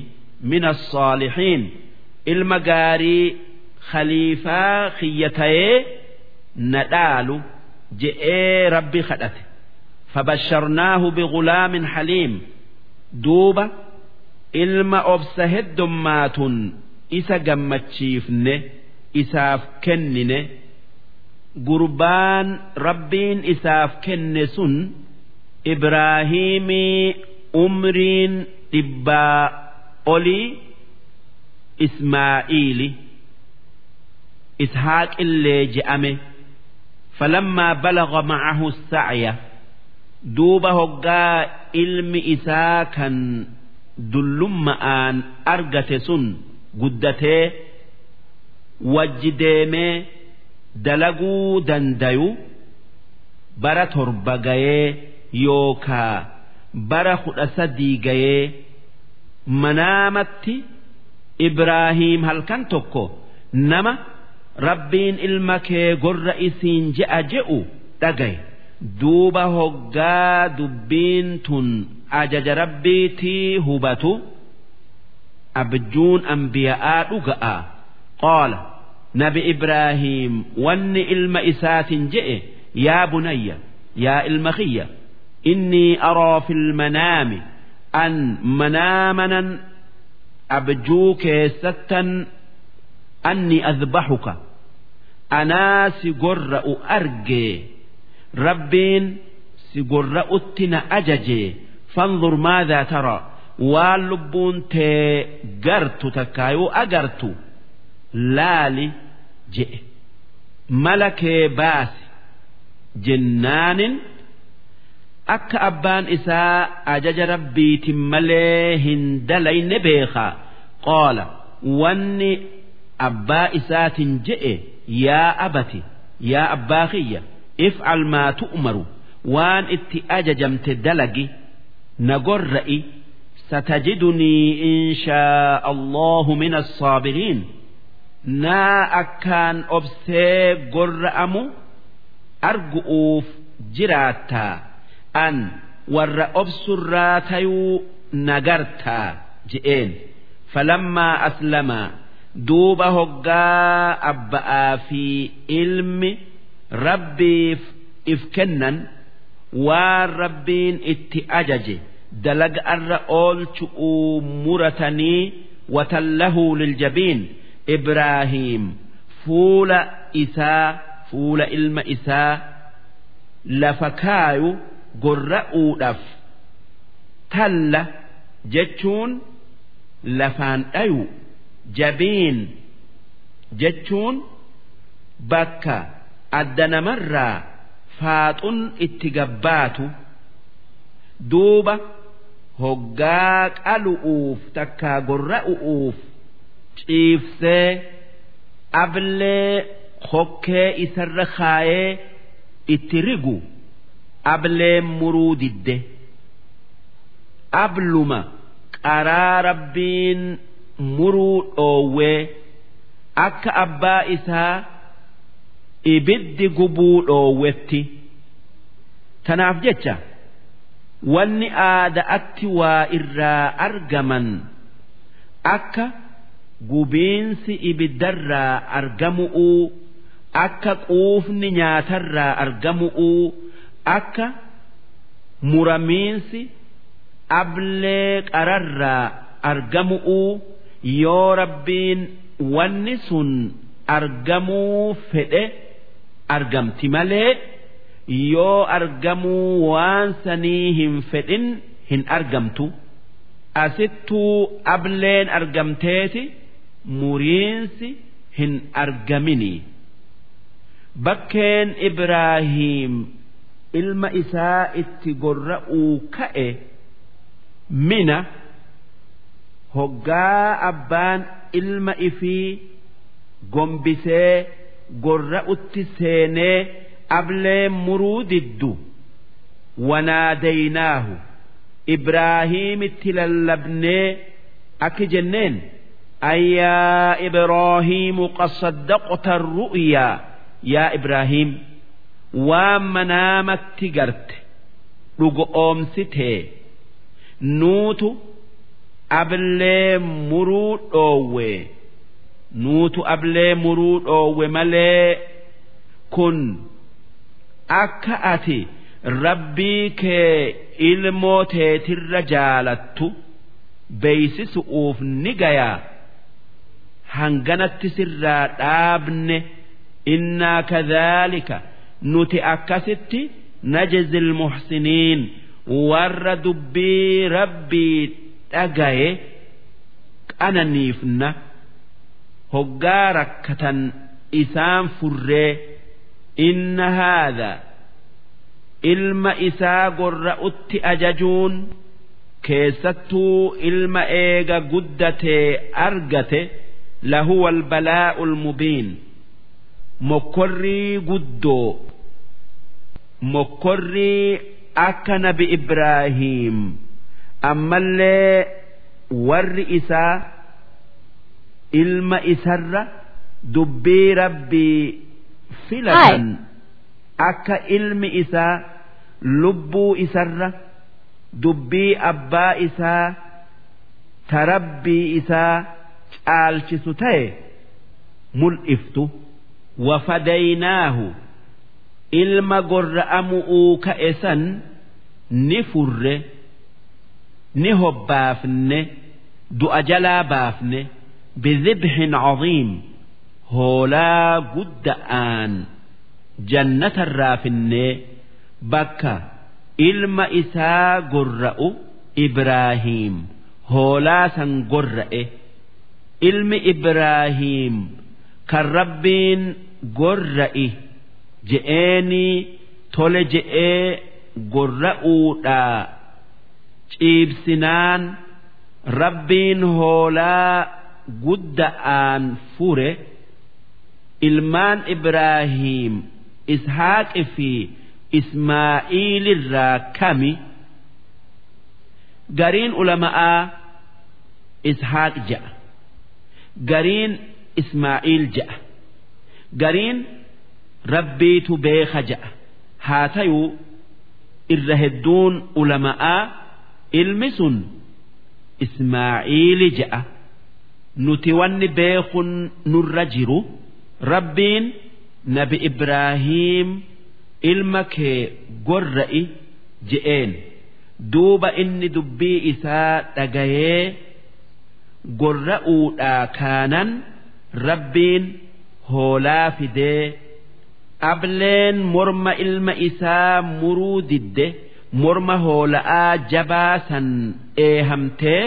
min assaalihiin ilma gaarii khaliifaa kiyya ta'ee na dhaalu je'ee rabbi kadhate fabasharnaahu bighulaamin haliim duuba ilma obsa heddummaatun isa gammachiifne isaaf kennine gurbaan rabbiin isaaf kenne sun ibraahiimii umriin dhibbaa olii ismaa'iili ishaaqillee je'ame. Falammaa balaga macahu sa'ya duuba hoggaa ilmi isaa kan dullumma'aan argate sun guddatee wajji deemee dalaguu dandayu bara torba gayee yookaa bara kudha sadii gayee manaamatti Ibraahiim halkan tokko nama rabbiin ilma kee gorra isiin je'a je'u dhagaye. Duuba hoggaa dubbiin tun ajaja rabbiitii hubatu. Abjuun ambiya'aa dhuga'a. Qaala nabi ibraahiim wanni ilma isaatin je'e yaa bunayya yaa ilma kiyya innii araa fil manaami an manaamanan abjuu keessattan anni adbaxuka anaa si gorra'u argee rabbiin si gorra'utti na ajajee fanzur maadaa tara. Waan lubbuun tee gartu takkaayuu agartu. Laali je'e mala kee baasi. Jennaanin akka abbaan isaa ajaja rabbiitin malee hin dalayne beekaa. Qaala wanni abbaa isaatiin je'e yaa abati yaa abbaa kiyya if'al maa tu'maru waan itti ajajamte dalagi na gorra'i satajidunii inshaa allahu min assaabiriin naa akkaan obsee gorra'amu argu'uuf jiraattaa an warra obsurraa tayuu nagartaa je'een. Falammaa aslamaa duuba hoggaa abba'aa fi ilmi rabbiif if kennan waan rabbiin itti ajaje dalaga irra oolchu'uu muratanii watallahuu liljabiin. Ibraahiim fuula isaa fuula ilma isaa lafa kaayu gorra'uudhaaf talla jechuun lafaan dhayu. Jabiin jechuun bakka adda namarraa faaxun itti gabbaatu duuba hoggaa qalu'uuf takkaa gorra'u'uuf ciibsee ablee hokkee isarra kaayee itti rigu. Ableen muruu didde. Abluma qaraa rabbiin muruu dhoowwee akka abbaa isaa ibiddi gubuu dhoowwetti tanaaf jecha wanni aada'atti waa irraa argaman akka gubiinsi ibiddarraa argamu'uu akka quufni nyaatarraa argamu'uu akka muramiinsi ablee qararraa argamu'uu yoo rabbiin wanni sun argamuu fedhe argamti malee yoo argamuu waan sanii hin fedhin hin argamtu asittuu ableen argamteeti muriinsi hin argamini. Bakkeen ibraahiim ilma isaa itti gorra'uu ka'e mina hoggaa abbaan ilma ifii gombisee gorra'utti seenee ablee muruu diddu. Wanaadeynaahu ibraahiimitti lallabnee akki jenneen ayyaa ibraahiimu qad saddaqta ru'yaa yaa ibraahiim waan manaamatti garte dhugo oomsitee nuutu ablee muruu dhoowwee nuutu ablee muruu dhoowwe malee kun akka ati rabbii kee ilmoo teetirra jaalattu beeysisu'uuf ni gayaa hanganatti sirraa dhaabne innaa kadhaalika nuti akkasitti najzi ilmuhsiniin warra dubbii rabbii dhagaye qananiifna hoggaa rakkatan isaan furree inna haadha ilma isaa gorra'utti ajajuun keessattuu ilma eega guddatee argate lahuwa albalaa'u almubiin mokkorrii guddoo mokkorrii akka nabi ibraahiim ammallee warri isaa ilma isarra dubbii rabbii filatan akka ilmi isaa lubbuu isarra dubbii abbaa isaa tarabbii isaa caalchisu ta'e mul'iftu. Wafadaynaahu ilma gorra'amu'uu ka'e san ni furre ni hobbaafne du'a jalaa baafne bidhibhin caziim hoolaa gudda'aan jannatarraa finnee bakka ilma isaa gorra'u ibraahiim hoolaa san gorra'e ilmi ibraahiim kan rabbiin gorra'i je'eenii tole je'ee gorra'uudhaa ciibsinaan rabbiin hoolaa gudda'aan fure ilmaan ibraahiim ishaaqi fi ismaa'iilirraa kami gariin ulama'aa ishaaq ja'a gariin ismaa'iil ja'a gariin rabbiitu beeka ja'a. Haa tayuu irra hedduun ulama'aa ilmi sun ismaa'iili ja'a nuti wanni beekun nurra jiru. Rabbiin nabi ibraahiim ilma kee gorra'i je'een. Duuba inni dubbii isaa dhagayee gorra'uudhaa kaanan rabbiin hoolaa fidee ableen morma ilma isaa muruu didde morma hoola'aa jabaa san eehamtee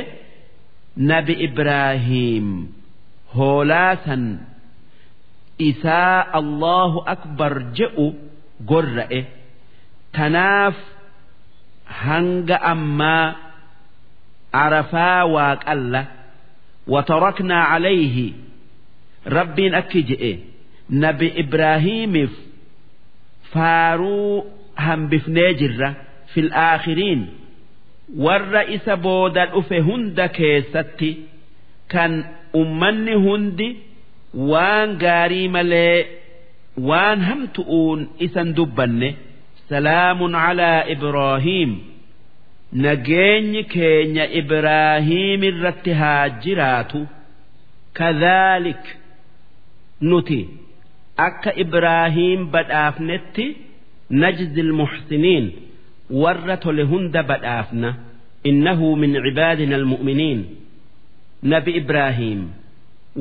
nabi ibraahiim hoolaa san isaa allahu akbar je'u gorra'e. Tanaaf hanga ammaa arafaa waaqalla. Wataraknaa calayhi rabbiin akki je'e. Nabi ibraahiimiif faaruu hambifnee jirra fil aakhiriin. Warra isa booda dhufe hunda keessatti kan ummanni hundi waan gaarii malee waan hamtu'uun isan dubbanne salaamun calaa ibraahiim. Nageenyi keenya ibraahiim irratti haa jiraatu. Kadhaalik nuti akka ibraahiim badhaafnetti najzi almuxsiniin warra tole hunda badhaafna innahu min cibaadina almu'miniin. Nabi ibraahiim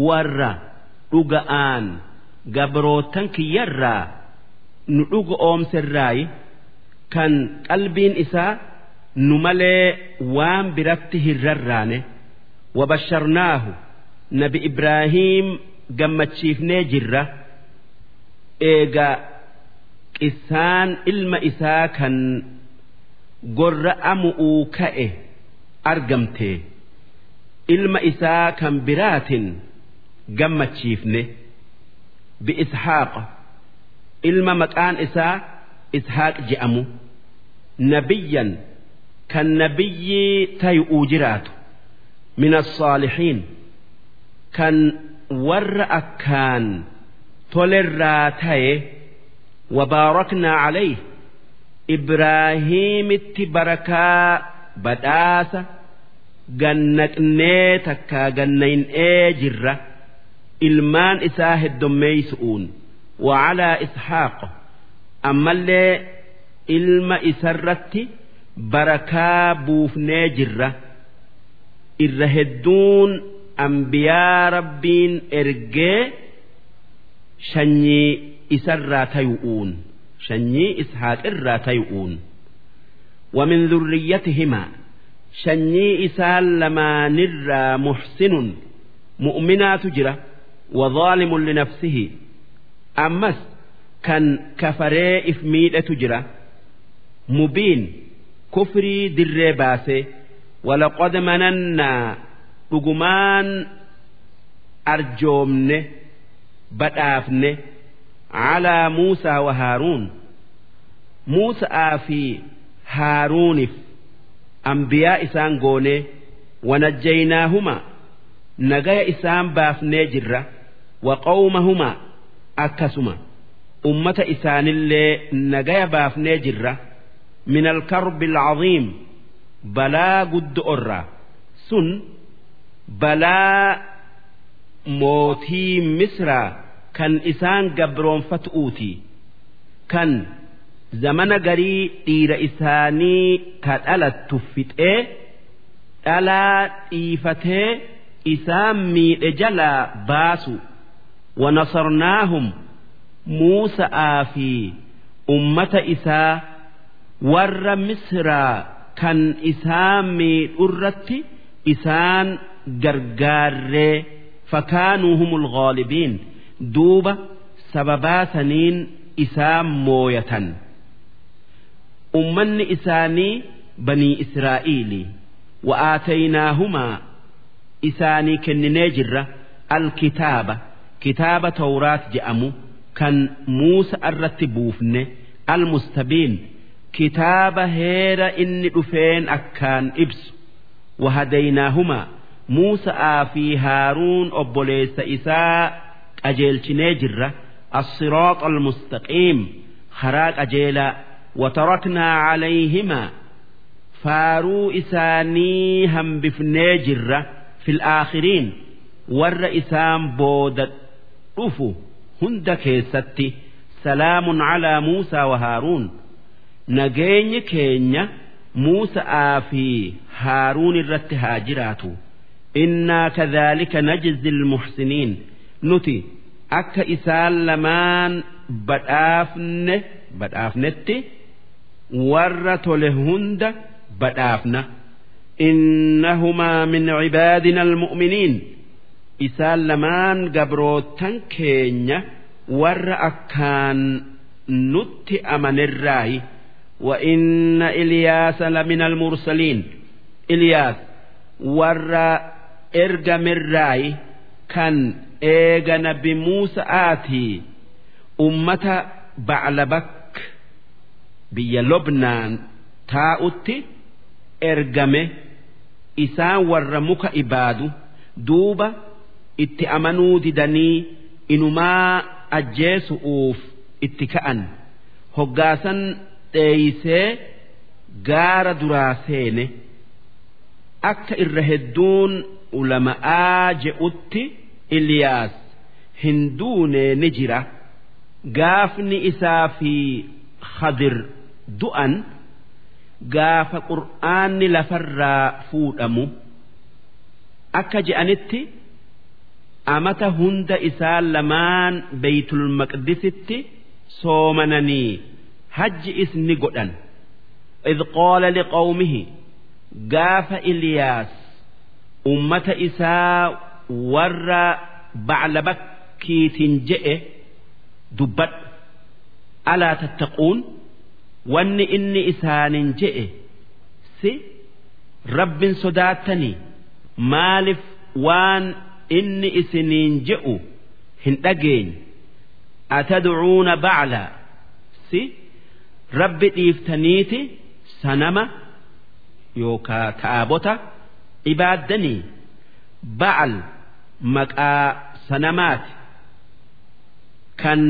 warra dhuga'aan gabrootan kiyyarraa nu dhuga oomserraayi kan qalbiin isaa nu malee waan biratti hin rarraane wabasharnaahu nabi ibraahiim gammachiifnee jirra. Eega qissaan ilma isaa kan gorra'amu'uu ka'e argamte. Ilma isaa kan biraatin gammachiifne. Bi'ishaaqa ilma maqaan isaa ishaaq je'amu. Nabiyyan kan nabiyyii tayu'uu jiraatu. Min as-saalihiin kan warra akkaan tolerraa taye wabaaraknaa calayh Ibraahiimitti barakaa badhaasa gannaqnee takkaa gannayn'ee jirra. Ilmaan isaa heddommeeysu'uun wacalaa ishaaq ammallee ilma isarratti barakaa buufnee jirra. Irra hedduun ambiyaa rabbiin ergee shanyii isarraa tayu'uun. شني إسحاق إرى تيؤون ومن ذريتهما شني إسال لما نرى محسن مؤمنات جرة وظالم لنفسه أمس كان كفري إفميدة جرة مبين كفري در باسه ولقد مننا رجمان أرجومنه بدافنه calaa muusaa wa haaruun muusaa fi haaruuniif ambiyaa isaan goonee wanajjaynaahuma nagaya isaan baafnee jirra waqawmahuma akkasuma ummata isaanillee nagaya baafnee jirra min alkarbi alcaziim balaa guddo'orraa sun balaa mootii misraa مصر كان إسان قبرون فتؤوتي كان zamana garii dhiira isaanii ka dhalattu fixee dhalaa dhiifatee isaan miidhe jalaa baasu wanasarnaahum muusa'aa fi ummata isaa warra misraa kan isaan miidhurratti isaan gargaarree fakaanuu humul ghaalibiin duuba sababaa saniin isaan mooyatan. ummanni isaanii banii israa'iili. Wa'aataynaahuma isaanii kenninee jirra alkitaaba. Kitaaba tawraat je'amu kan muusa irratti buufne almustabiin. Kitaaba heera inni dhufeen akkaan ibsu. Wahadaynaahuma muusa'aa fi haaruun obboleessa isaa qajeelchinee jirra الصراط المستقيم خراق أجيلا وتركنا عليهما فارو إساني هم بفنيجرة في الآخرين ور إسام بود رفو هند كيستي سلام على موسى وهارون نجين كينيا موسى آفي هارون الرت هاجراتو إنا كذلك نجزي المحسنين نتي أك إسال لمان بدافن بدافنتي warra tole hunda badhaafna innahumaa min cibaadina almu'miniin isaan lamaan gabrootan keenya warra akkaan nutti amanirraayi وإن إلياس لمن المرسلين إلياس ور إرجم الراي كان eega nabi Muusa'aati ummata Baclabak biyya Lobnaan taa'utti ergame isaan warra muka ibaadu duuba itti amanuu didanii inumaa ajjeesu'uuf itti ka'an hoggaasan dheeysee gaara duraa seene akka irra hedduun ulama'aa je'utti. Iliyaas hin duune ni jira gaafni isaa fi Khadir du'an gaafa qur'aanni lafarraa fuudhamu akka je'anitti amata hunda isaan lamaan beeytul maqdisitti soomananii hajji isni godhan إذ قال لقومه قاف إلياس أمة إساء warra baclabakkiitiin je'e dubbadhu. Alaa tattaquun wanni inni isaaniin je'e si rabbin sodaatanii maaliif waan inni isiniin je'u hin dhageenye? Atadcuuna baclaa si rabbi dhiiftaniiti sanama yookaa taabota ibaaddanii? Ba'al maqaa sanamaati. Kan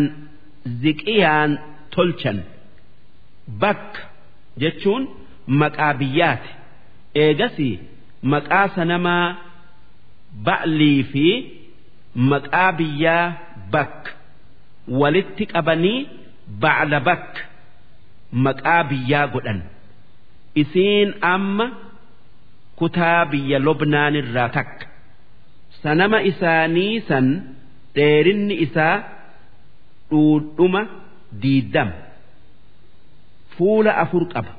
ziqiyaan tolchan. Bakka jechuun maqaa biyyaati. Eegasii maqaa sanamaa ba'lii fi maqaa biyyaa bakka. Walitti qabanii bacla bakka. Maqaa biyyaa godhan. Isiin amma kutaa biyya lobnaan irraa takka sanama isaanii san dheerinni isaa dhuudhuma diiddama fuula afur qaba.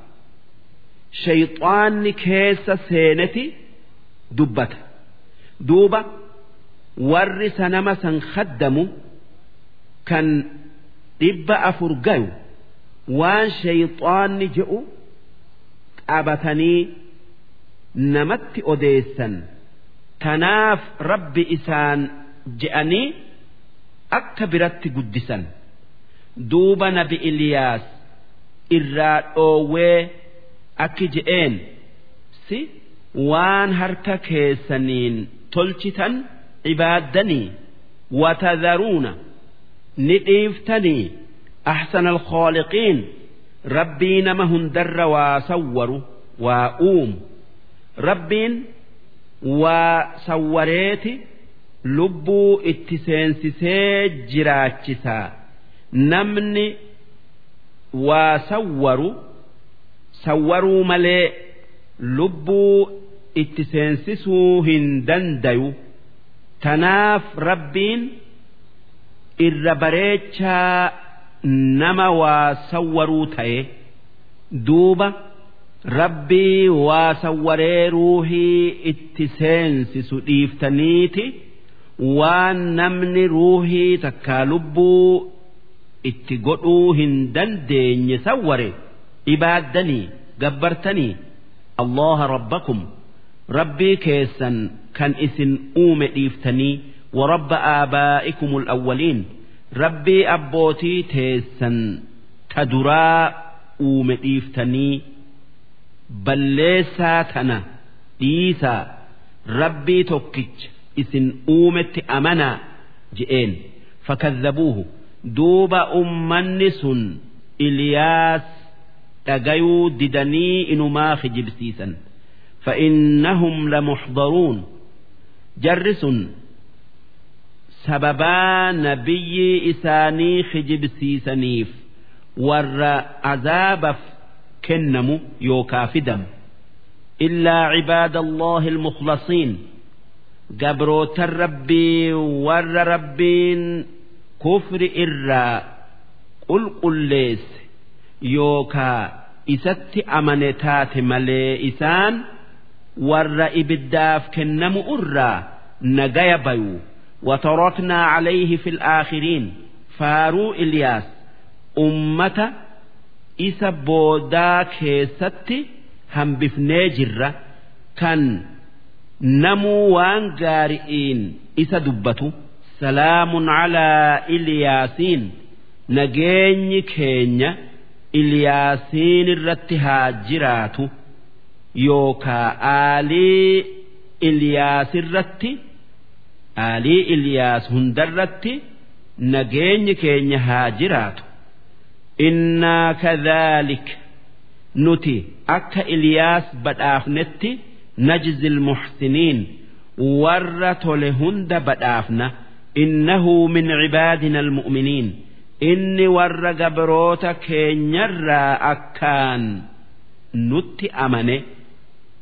Shayxaanni keessa seeneti dubbata. Duuba warri sanama san khaddamu kan dhibba afur gayu waan shayxaanni je'u qabatanii namatti odeessan tanaaf rabbi isaan je'anii akka biratti guddisan. Duuba nabi Iliyaas irraa dhoowwee akki je'een si waan harka keessaniin tolchitan ibaaddanii watadharuuna ni dhiiftanii. Ahsana alkhaaliqiin rabbii nama hundarra waa sawwaru waa uumu. Rabbiin waa sawwareeti lubbuu itti seensisee jiraachisaa. Namni waa sawwaru sawwaruu malee lubbuu itti seensisuu hin dandayu. Tanaaf rabbiin irra bareechaa nama waa sawwaruu ta'e duuba rabbii waa sawwaree ruuhii itti seensisu dhiiftaniiti. Waan namni ruuhii takkaa lubbuu itti godhuu hin dandeenye sawware. Ibaaddanii gabbartanii allaha rabbakum. Rabbii keessan kan isin uume dhiiftanii warabba aabaa'ikum alawwaliin rabbii abbootii teessan ta duraa uume dhiiftanii balleessaa tana dhiisaa rabbii tokkicha isin uumetti amanaa je'een. Fakadhabuuhu duuba ummanni sun Iliyaas dhagayuu didanii inumaa kijibsiisan fa'innahum lamuxdaruun jarri sun sababaa nabiyyi isaanii kijibsiisaniif warra azaabaaf kennamu yookaa fidamu illaa cibaada allahi almukhlasiin gabrootan rabbii warra rabbiin kufri irraa qulqulleesse yookaa isatti amane taate malee isaan warra ibiddaaf kennamu irraa nagaya bayu وتركنا عليه في الآخرين فارو إلياس أمة isa boodaa keessatti hambifnee jirra. Kan namuu waan gaari'iin isa dubbatu. Salaamun calaa Iliyaasiin nageenyi keenya Iliyaasiin irratti haa jiraatu. Yookaa aalii Iliyaas irratti aalii Iliyaas hundarratti nageenyi keenya haa jiraatu. Innaa kadhaalik nuti akka Iliyaas badhaafnetti najzil muxsiniin warra tole hunda badhaafna innahu min cibaadina almu'miniin inni warra gabroota keenyarraa akkaan nutti amane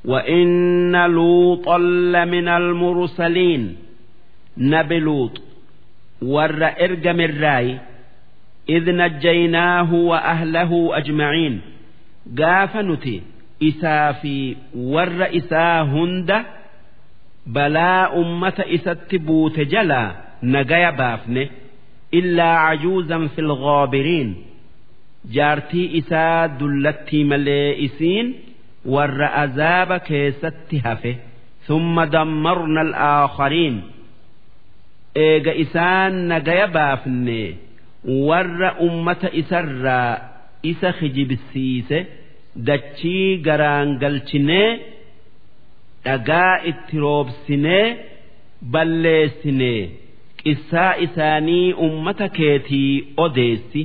وإن لوطا لمن المرسلين nabi luut warra ergamerraayi إذ نجيناه وأهله أجمعين gaafa nuti isaa fi warra isaa hunda balaa ummata isatti buute jalaa nagaya baafne illaa cajuuzan fi lghaabiriin jaartii isaa dullattii malee isiin warra azaaba keessatti hafe ثم دمرنا الآخرين eega isaan nagaya baafne warra ummata isarraa isa kijibsiise dachii garaan galchinee dhagaa itti roobsinee balleessinee qissaa isaanii ummata keetii odeessi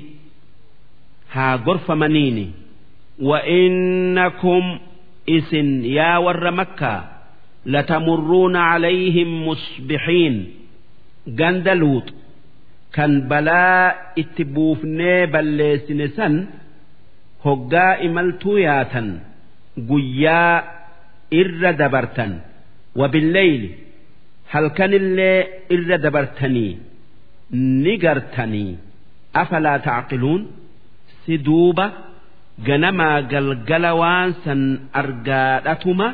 haa gorfamaniini وإنكم إسن يا ور مكة لتمرون عليهم مصبحين ganda luuxu kan balaa itti buufnee balleessine san hoggaa imaltuu yaatan guyyaa irra dabartan. Wabilleeyli halkanillee irra dabartanii ni gartanii. Afalaa tacqiluun? Si duuba ganamaa galgala waan san argaadhatuma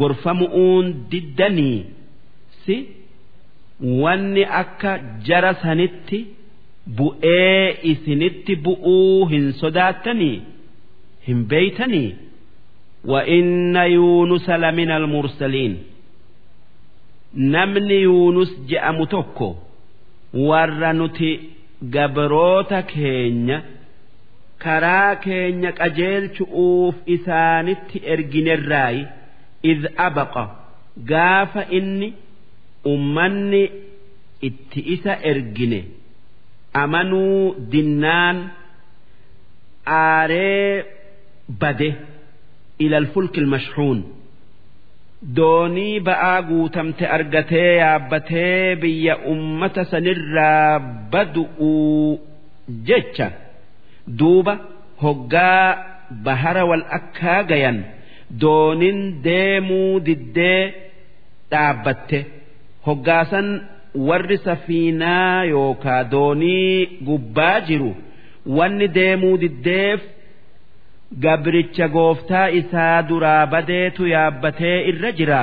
gorfamu'uun diddanii. Si wanni akka jara sanitti bu'ee isinitti bu'uu hin sodaattanii hin beeytanii وإن يونس لمن المرسلين namni yuunus je'amu tokko warra nuti gabroota keenya karaa keenya qajeelchu'uuf isaanitti erginerraayi id abaqa gaafa inni ummanni itti isa ergine amanuu dinnaan aaree bade ilal fulki mashhuun. Doonii ba'aa guutamte argatee yaabbatee biyya ummata sanirraa badu'uu jecha duuba hoggaa bahara wal akkaa gayan doonin deemuu diddee dhaabbatte hoggaasan warri safiinaa yookaa doonii gubbaa jiru wanni deemuu diddeef gabricha gooftaa isaa duraa badeetu yaabbatee irra jira.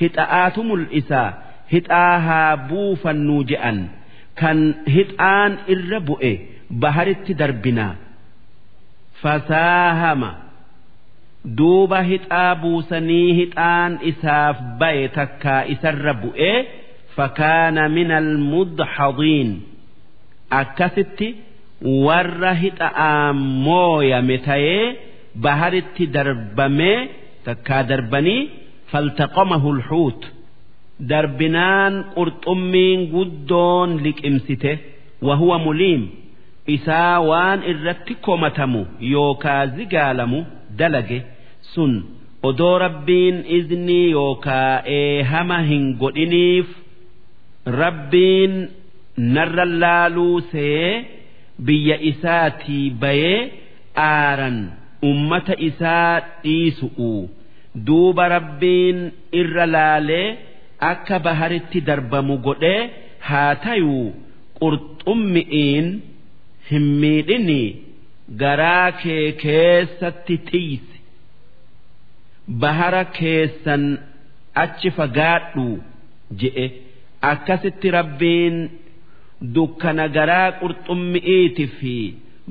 Hixa'aatu mul'isa hixaa haa buufannuu je'an. Kan hixaan irra bu'e baharitti darbinaa fasaahama duuba hixaa buusanii hixaan isaaf baye takkaa isarra bu'ee fakaana min almudhadiin akkasitti warra hixa'aan mooyame ta'ee baharitti darbamee takkaa darbanii faltaqamahu lhuut darbinaan qurxummiin guddoon liqimsite wahuwa muliim. Isaa waan irratti komatamu yookaa zigaalamu dalage sun. Odoo rabbiin iznii yookaa eehama hin godhiniif rabbiin narra laaluu see biyya isaatii bayee aaran ummata isaa dhiisu'u. Duuba rabbiin irra laalee akka baharitti darbamu godhee haa tayuu qurxummi'iin hin miidhinii. Garaa kee keessatti tiisi bahara keessan achi fagaadhu je'e. Akkasitti rabbiin dukkana garaa qurxummi'iiti fi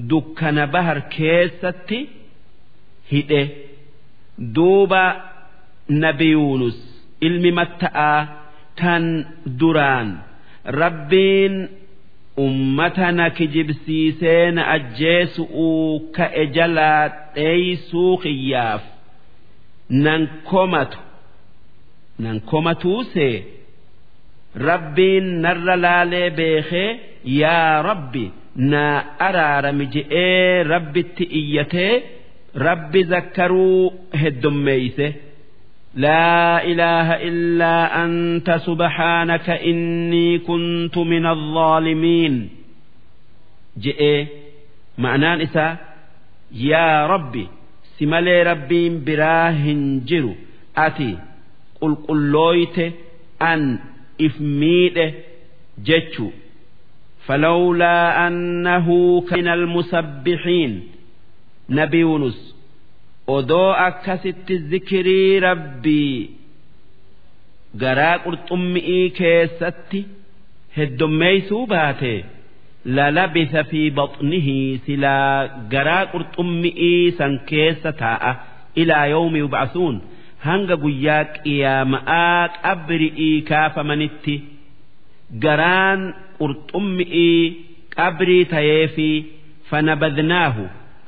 dukkana bahar keessatti hidhe. Duuba nabi yuunus ilmi matta'aa kan duraan. Rabbiin ummata na kijibsiisee na ajjeesu'uu ka'e jalaa dheeysuu kiyyaaf nan komatu nan komatuusee rabbiin narra laalee beekee yaa rabbi naa araarami je'ee rabbitti iyyatee rabbi zakkaruu heddummeeyse لا إله إلا أنت سبحانك إني كنت من الظالمين جئ معنى نساء يا ربي سمالي ربي براهن جرو أتي قل قلويت أن إفميد جتشو فلولا أنه كان المسبحين نبي يونس odoo akkasitti zikirii rabbii garaa qurxummi'ii keessatti heddummeeysuu baate fi baxnihi silaa garaa qurxummi'ii san keessa taa'a ilaa yawmi yubcasuun hanga guyyaa qiyaama'aa qabri'ii kaafamanitti garaan qurxummi'ii qabrii ta'ee fi fanabadnaahu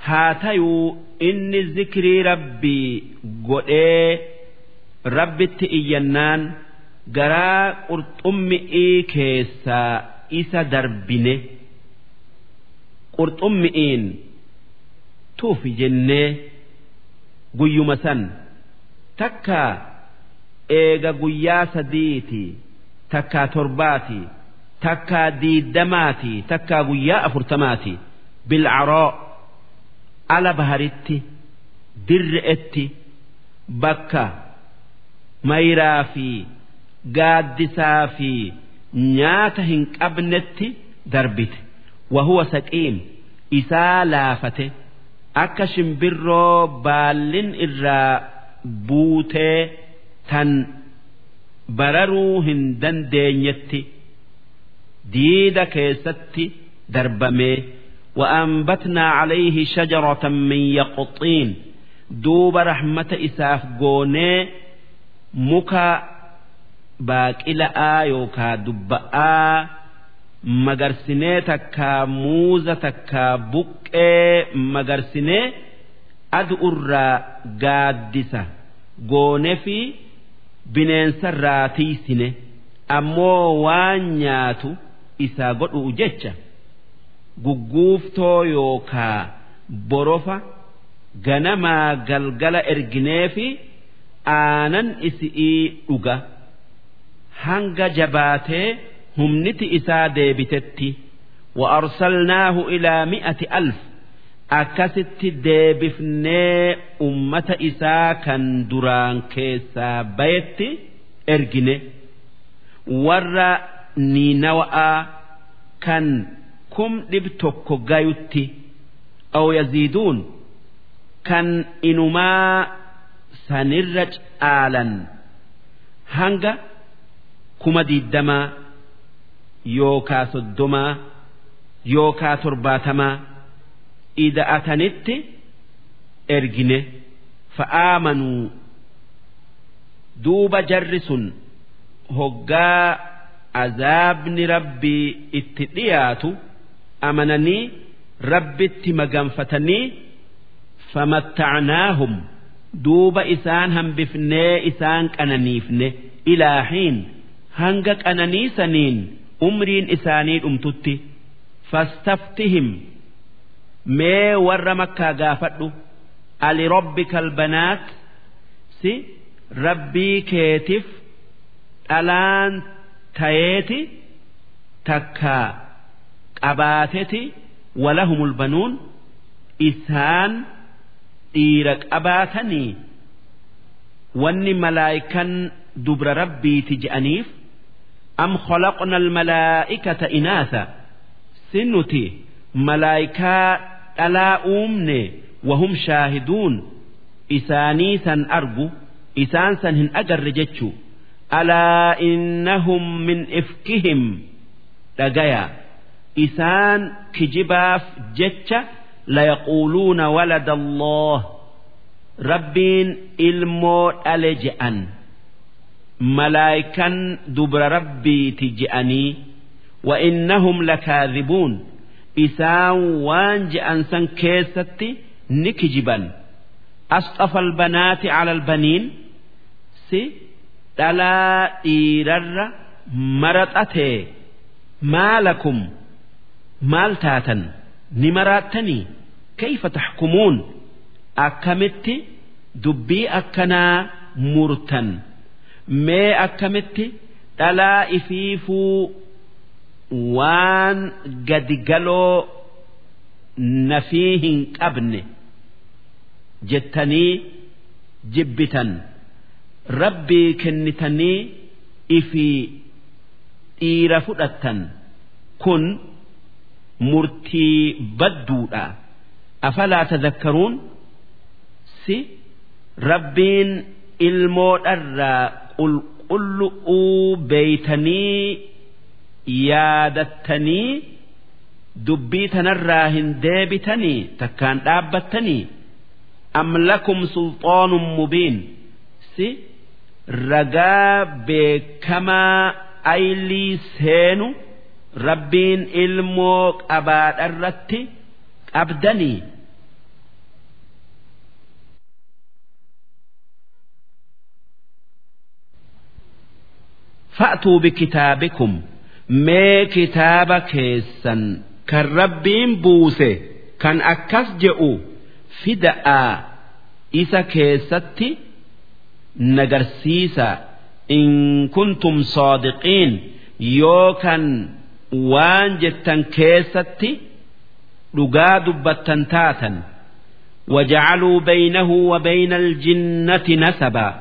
haa tayuu inni zikrii rabbii godhee rabbitti iyyannaan garaa qurxummi'ii keessaa isa darbine qurxummi'iin tuufi jennee guyyuma san. Takkaa eega guyyaa sadiiti takkaa torbaati takkaa diiddamaati takkaa guyyaa afurtamaati. Bilcaroo ala baharitti dirre'etti bakka mayraa fi gaaddisaa fi nyaata hin qabnetti darbite wahuwa saqiim isaa laafate akka shimbirroo baallin irraa buutee tan bararuu hin dandeenyetti diida keessatti darbamee وأنبتنا عليه شجرة من يقطين دوب رحمة إساف قوني مكا باقلآ يوكا دبآ magarsinee takkaa muuza takkaa buqqee magarsinee adu'urraa gaaddisa goone fi bineensarraa tiisine ammoo waan nyaatu isaa godhuu jecha gugguuftoo yookaa borofa ganamaa galgala erginee fi aanan isi'ii dhuga hanga jabaatee humniti isaa deebitetti وأرسلناه إلى مئة ألف akkasitti deebifnee ummata isaa kan duraan keessaa bayetti ergine warra niinawa'aa kan kum dhib tokko gayutti aw yaziiduun kan inumaa sanirra caalan hanga kuma diiddamaa yookaa soddomaa yookaa torbaatamaa ida'atanitti ergine fa'aamanuu duuba jarri sun hoggaa azaabni rabbii itti dhiyaatu amananii rabbitti maganfatanii famattacnaahum duuba isaan hambifnee isaan qananiifne ilaahiin hanga qananiisaniin umriin isaanii dhumtutti fastaftihim. Mee warra makkaa gaafadhu. Ali rabbika albanaat si rabbii keetiif dhalaan tayeeti takkaa qabaateti walahumul banuun isaan dhiira qabaatanii wanni malaayikan dubra rabbiiti je'aniif am khalaqna almalaa'ikata inaasa sin nuti malaayikaa dhalaa uumne wahum shaahiduun isaanii san argu isaan san hin agarre jechuu alaa innahum min ifkihim dhagaya isaan kijibaaf jecha layaquuluuna walada allah rabbiin ilmoo dhale je'an malaayikan dubra rabbiiti je'anii wa innahum lakaadhibuun isaan waan je'an san keessatti ni kijiban asxafa albanaati cala albaniin si dhalaa dhiirarra maraxatee maalakum maal taatan ni maraattanii kayfa taxkumuun akkamitti dubbii akkanaa murtan mee akkamitti? Dhalaa ifiifuu waan gadigaloo nafii hin qabne jettanii jibbitan. Rabbii kennitanii ifii dhiira fudhattan. Kun murtii badduudha. Afalaa tadakkaruun si rabbiin ilmoodharraa qulqullu'uu beeytanii yaadattanii dubbii tanarraa hin deebitanii takkaan dhaabbattanii am lakum sulxaanun mubiin si ragaa beekamaa aylii seenu rabbiin ilmoo qabaadharratti qabdanii fa'atuu bikitaabikum mee kitaaba keessan kan rabbiin buuse kan akkas je'u fida'aa isa keessatti nagarsiisa. In kuntum soodiqiin yoo kan waan jettan keessatti dhugaa dubbattan taatan wajacaluu baynahu wa bayna aljinnati nasabaa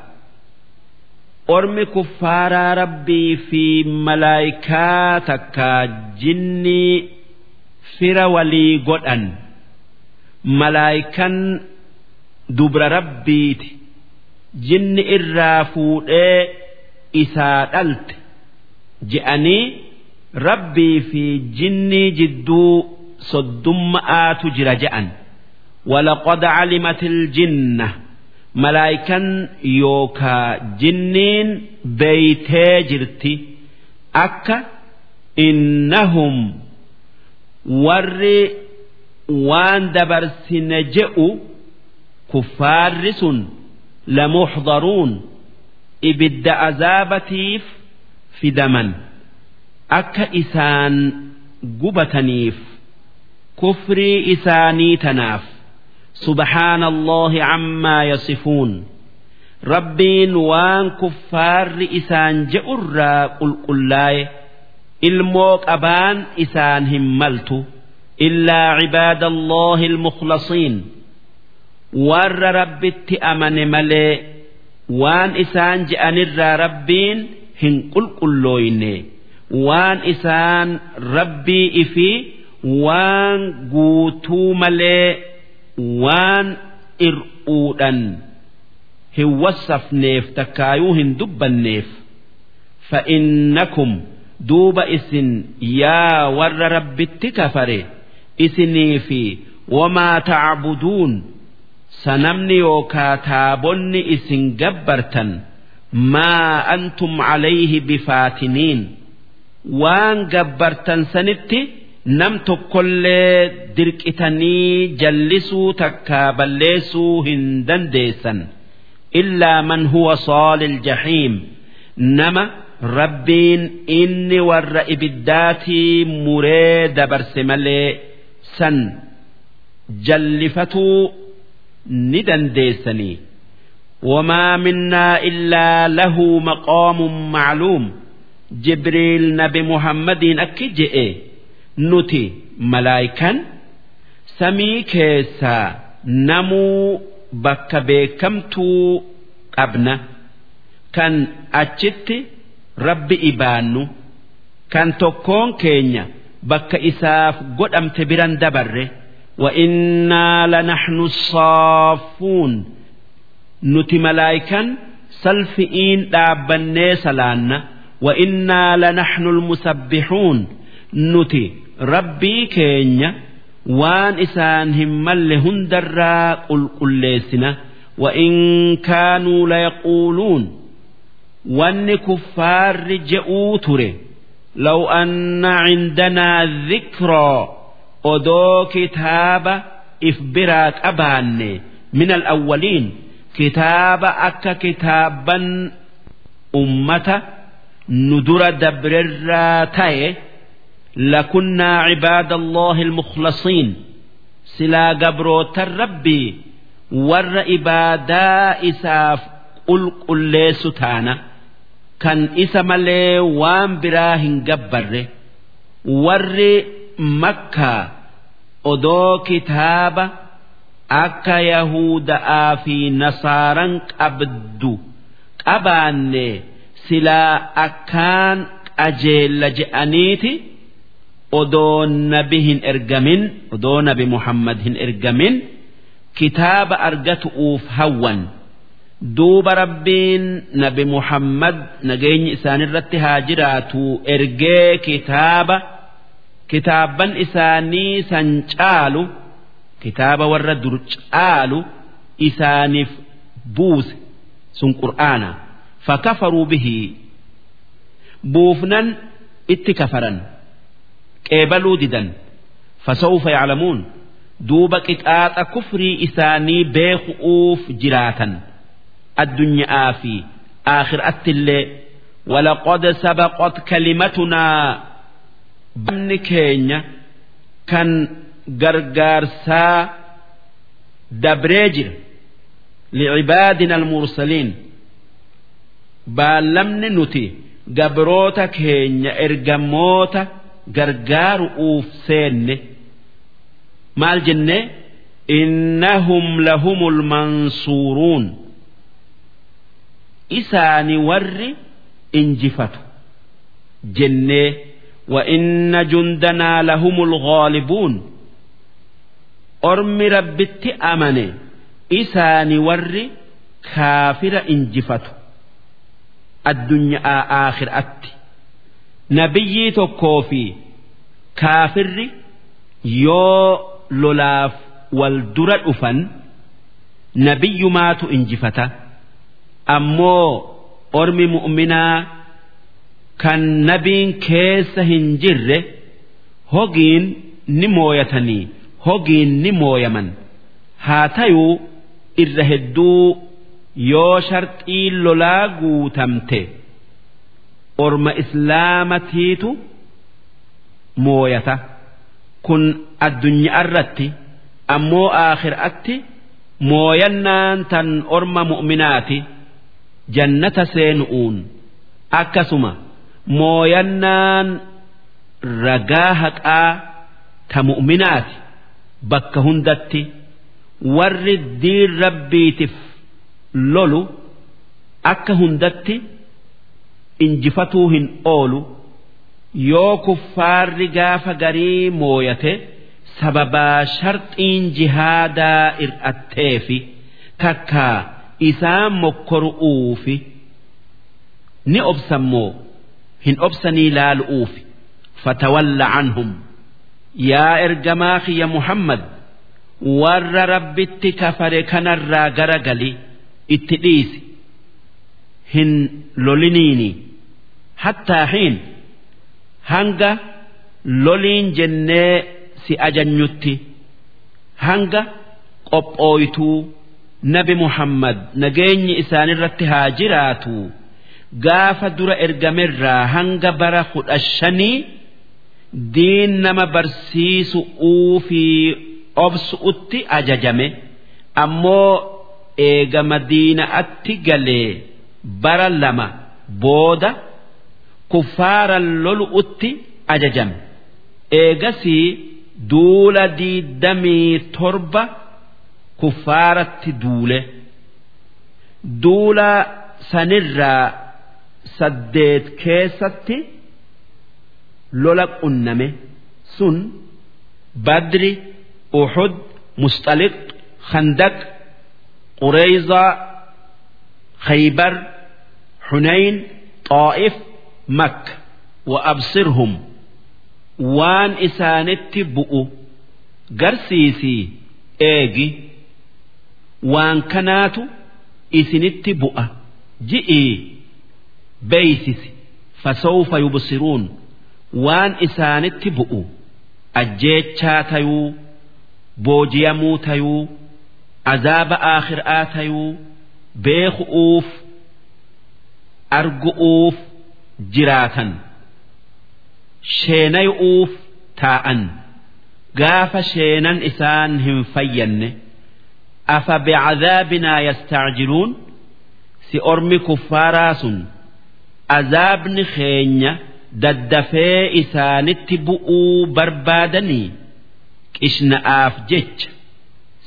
ormi kuffaaraa rabbii fi malaayikaa takka jinnii fira walii godhan malaayikan dubra rabbiiti jinni irraa fuudhee isaa dhalte je'anii rabbii fi jinnii jidduu soddumma'aatu jira je'an ولقد علمت الجنه malaayikan yookaa jinniin beeytee jirti akka innahum warri waan dabarsine je'u kuffaarri sun lamuxdaruun ibidda azaabatiif fidaman. Akka isaan gubataniif kufrii isaanii tanaaf subhaanallahi ammaa yasifuun rabbiin waan kuffaarri isaan je'urraa qulqullaa'e ilmoo qabaan isaan hin maltu illaa cibaadallahi almukhlasiin. Warra rabbitti amane malee waan isaan je'anirraa rabbiin hin qulqullooyne waan isaan rabbii ifi waan guutuu malee waan ir'uudhan hin wassafneef takkaayuu hin dubbanneef fa'innakum duuba isin yaa warra rabbitti kafare isinii fi wamaa tacbuduun sanamni yookaa taabonni isin gabbartan maa antum calayhi bifaatiniin. Waan gabbartan sanitti nam tokkollee dirqitanii jallisuu takkaa balleessuu hin dandeessan illaa man huwa saalil jahiim nama rabbiin inni warra ibiddaatii muree dabarse malee san jallifatuu ni dandeessanii وما منا إلا له مقام معلوم جبريل نبي محمد أكجئ nuti malaayikan samii keessaa namuu bakka beekamtuu qabna kan achitti rabbi ibaannu kan tokkoon keenya bakka isaaf godhamte biran dabarre وإنا لنحن الصافون نتي ملائكا سلفئين دابني سلانا وإنا لنحن المسبحون نتي rabbii keenya waan isaan hin malle hundarraa qulqulleessina وإن كانوا ليقولون وأن كفار جئوا تري لو أن عندنا ذكرى أدو كتاب إفبراك أبان من الأولين كتاب أك كتابا أمة ندر دبر تاي لكنا عباد الله المخلصين سلا قبروت الربي ور إبادا إساف قل قل ستانا كان إسم لي وان براهن قبر ور مكة أدو كتاب أكا يهود آفي نصارا قبدو قبان سلا أكان أجيل جأنيتي Odoo nabi hin ergamin odoo nabi muhammad hin ergamin kitaaba argatu'uuf hawwan. Duuba rabbiin nabi muhammad nageenyi isaanirratti haa jiraatu ergee kitaaba kitaabban isaanii san caalu kitaaba warra dur caalu isaaniif buuse sun qur'aana. Fakafaruu bihi. Buufnan itti kafaran qeebaluu didan fasawfa yaclamuun duuba qixaaxa kufrii isaanii beeku'uuf jiraatan. Addunyaa fi aakhiraatti illee sabaqat kalimatunaa banni keenya kan gargaarsaa dabree jira. Licibaadina almursaliin baallamni nuti gabroota keenya ergamoota gargaaru'uuf seenne maal jenne? Innahum lahumul mansuuruun. Isaani warri injifatu. Jenne wa inna jundanaa lahumul ghaalibuun. Ormi rabbitti amane isaani warri kaafira injifatu. Addunyaa aakhiraatti nabiyyii tokkoo fi kaafirri yoo lolaaf wal dura dhufan nabiyyumaatu injifata ammoo ormi mu'minaa kan nabiin keessa hin jirre hogiin ni mooyatanii hogiin ni mooyaman haa tayuu irra hedduu yoo sharxii lolaa guutamte. Orma islaamatiitu mooyata kun addunyaa irratti ammoo aakhiraatti mooyannaan tan orma mu'minaati jannata seenu'uun akkasuma. mooyannaan ragaa haqaa ta mu'minaati bakka hundatti warri diin rabbiitiif lolu akka hundatti injifatuu hin oolu yoo kuffaarri gaafa garii mooyate sababaa sharxiin jihaadaa ir'atteefi takkaa isaan mokkoru'uufi ni obsammoo hin obsanii laalu'uufi. Fatawalla canhum. Yaa ergamaa kiyya muhammad warra rabbitti kafare kanarraa gara gali itti dhiisi. Hin loliniini hattaa hiin hanga loliin jennee si ajanyutti. Hanga qophooytuu nabi muhammad nageenyi isaanirratti haa jiraatu. Gaafa dura ergamerraa hanga bara kudha shanii diin nama barsiisu'uu fi obsu'utti ajajame. Ammoo eega madiina'atti galee bara lama booda kuffaaran lolu'utti ajajame eegasii duula diidamii torba kuffaaratti duule. Duula sanirraa saddeet keessatti lola qunname sun badri uxud musxaliq khandaq qureyzaa khaybar xunayn xaa'if makka wa absirhum waan isaanitti bu'u garsiisii eegi waan kanaatu isinitti bu'a. Ji'ii beeysisi fasawfa yubsiruun waan isaanitti bu'u. Ajjeechaa tayuu boojiyamuu tayuu azaaba aakhiraa tayuu beeku'uuf argu'uuf jiraatan sheenayu'uuf taa'an. Gaafa sheenan isaan hin fayyanne afa bicadaabinaa yastacjiluun si ormi kuffaaraa sun azaabni keenya daddafee isaanitti bu'uu barbaadanii? Qishna'aaf jecha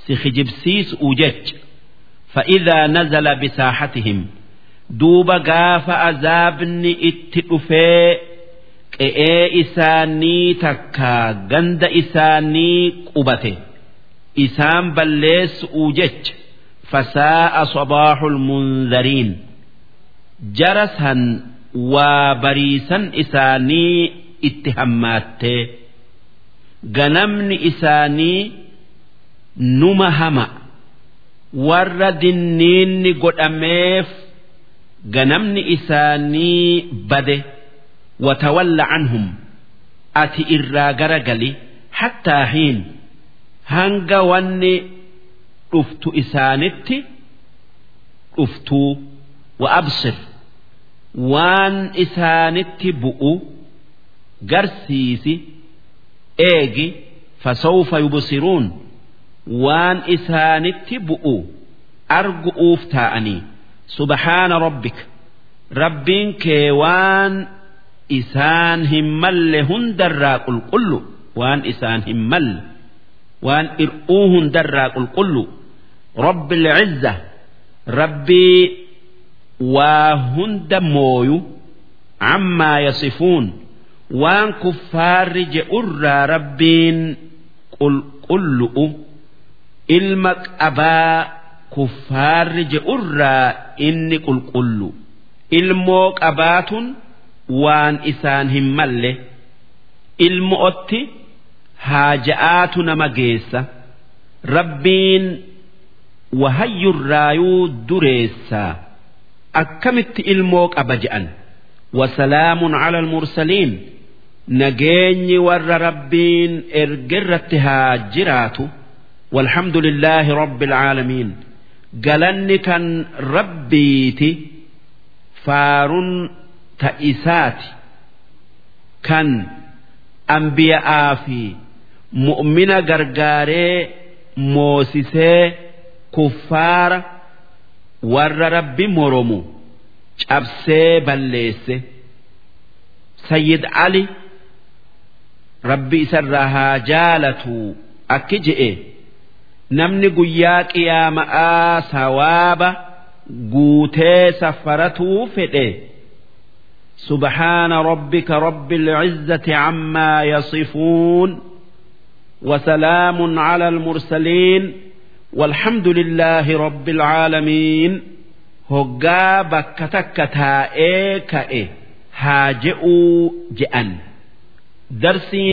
si kijibsiisuu jecha duuba gaafa azaabni itti dhufee qe'ee isaanii takkaa ganda isaanii qubate isaan balleessu'u jecha fasaa'a sabaaxul munzariin jara san waa bariisan isaanii itti hammaatte ganamni isaanii numa hama warra dinniinni godhameef. Ganamni isaanii bade watawalla canhum ati irraa garagali hattaa hiin hanga wanni dhuftu isaanitti dhuftuu wa absir waan isaanitti bu'u garsiisi eegi fasawfa yubsiruun waan isaanitti bu'u argu'uuf taa'anii subhaana rabbika rabbiin kee waan isaan hin malle hundarraa qulqullu waan isaan hin malle waan ir'uu hundarraa qulqullu rabbi lcizza rabbii waa hunda mooyu ammaa yasifuun waan kuffaarri je'urraa rabbiin qulqullu'u ilma qabaa kuffaarri je'urraa inni qulqullu ilmoo qabaatun waan isaan hin malle ilmo'otti haaja'aatu nama geessa rabbiin wahayyurraayuu dureessaa akkamitti ilmoo qaba je'an wasalaamun cala almursaliin nageenyi warra rabbiin ergerratti haa jiraatu والحمد لله رب العالمين galanni kan rabbiiti faarun ta'isaati kan ambiya'aa fi mu'mina gargaaree moosisee kuffaara warra rabbi moromu cabsee balleesse sayyid ali rabbi isarraa haa jaalatu akki je'e. namni guyyaa qiyaama'aa sawaaba guutee safaratuu fedhe سبحان ربك رب العزة عما يصفون وسلام على المرسلين والحمد لله رب العالمين hoggaa bakka takka taa'ee ka'e haa je'uu je'an darsiin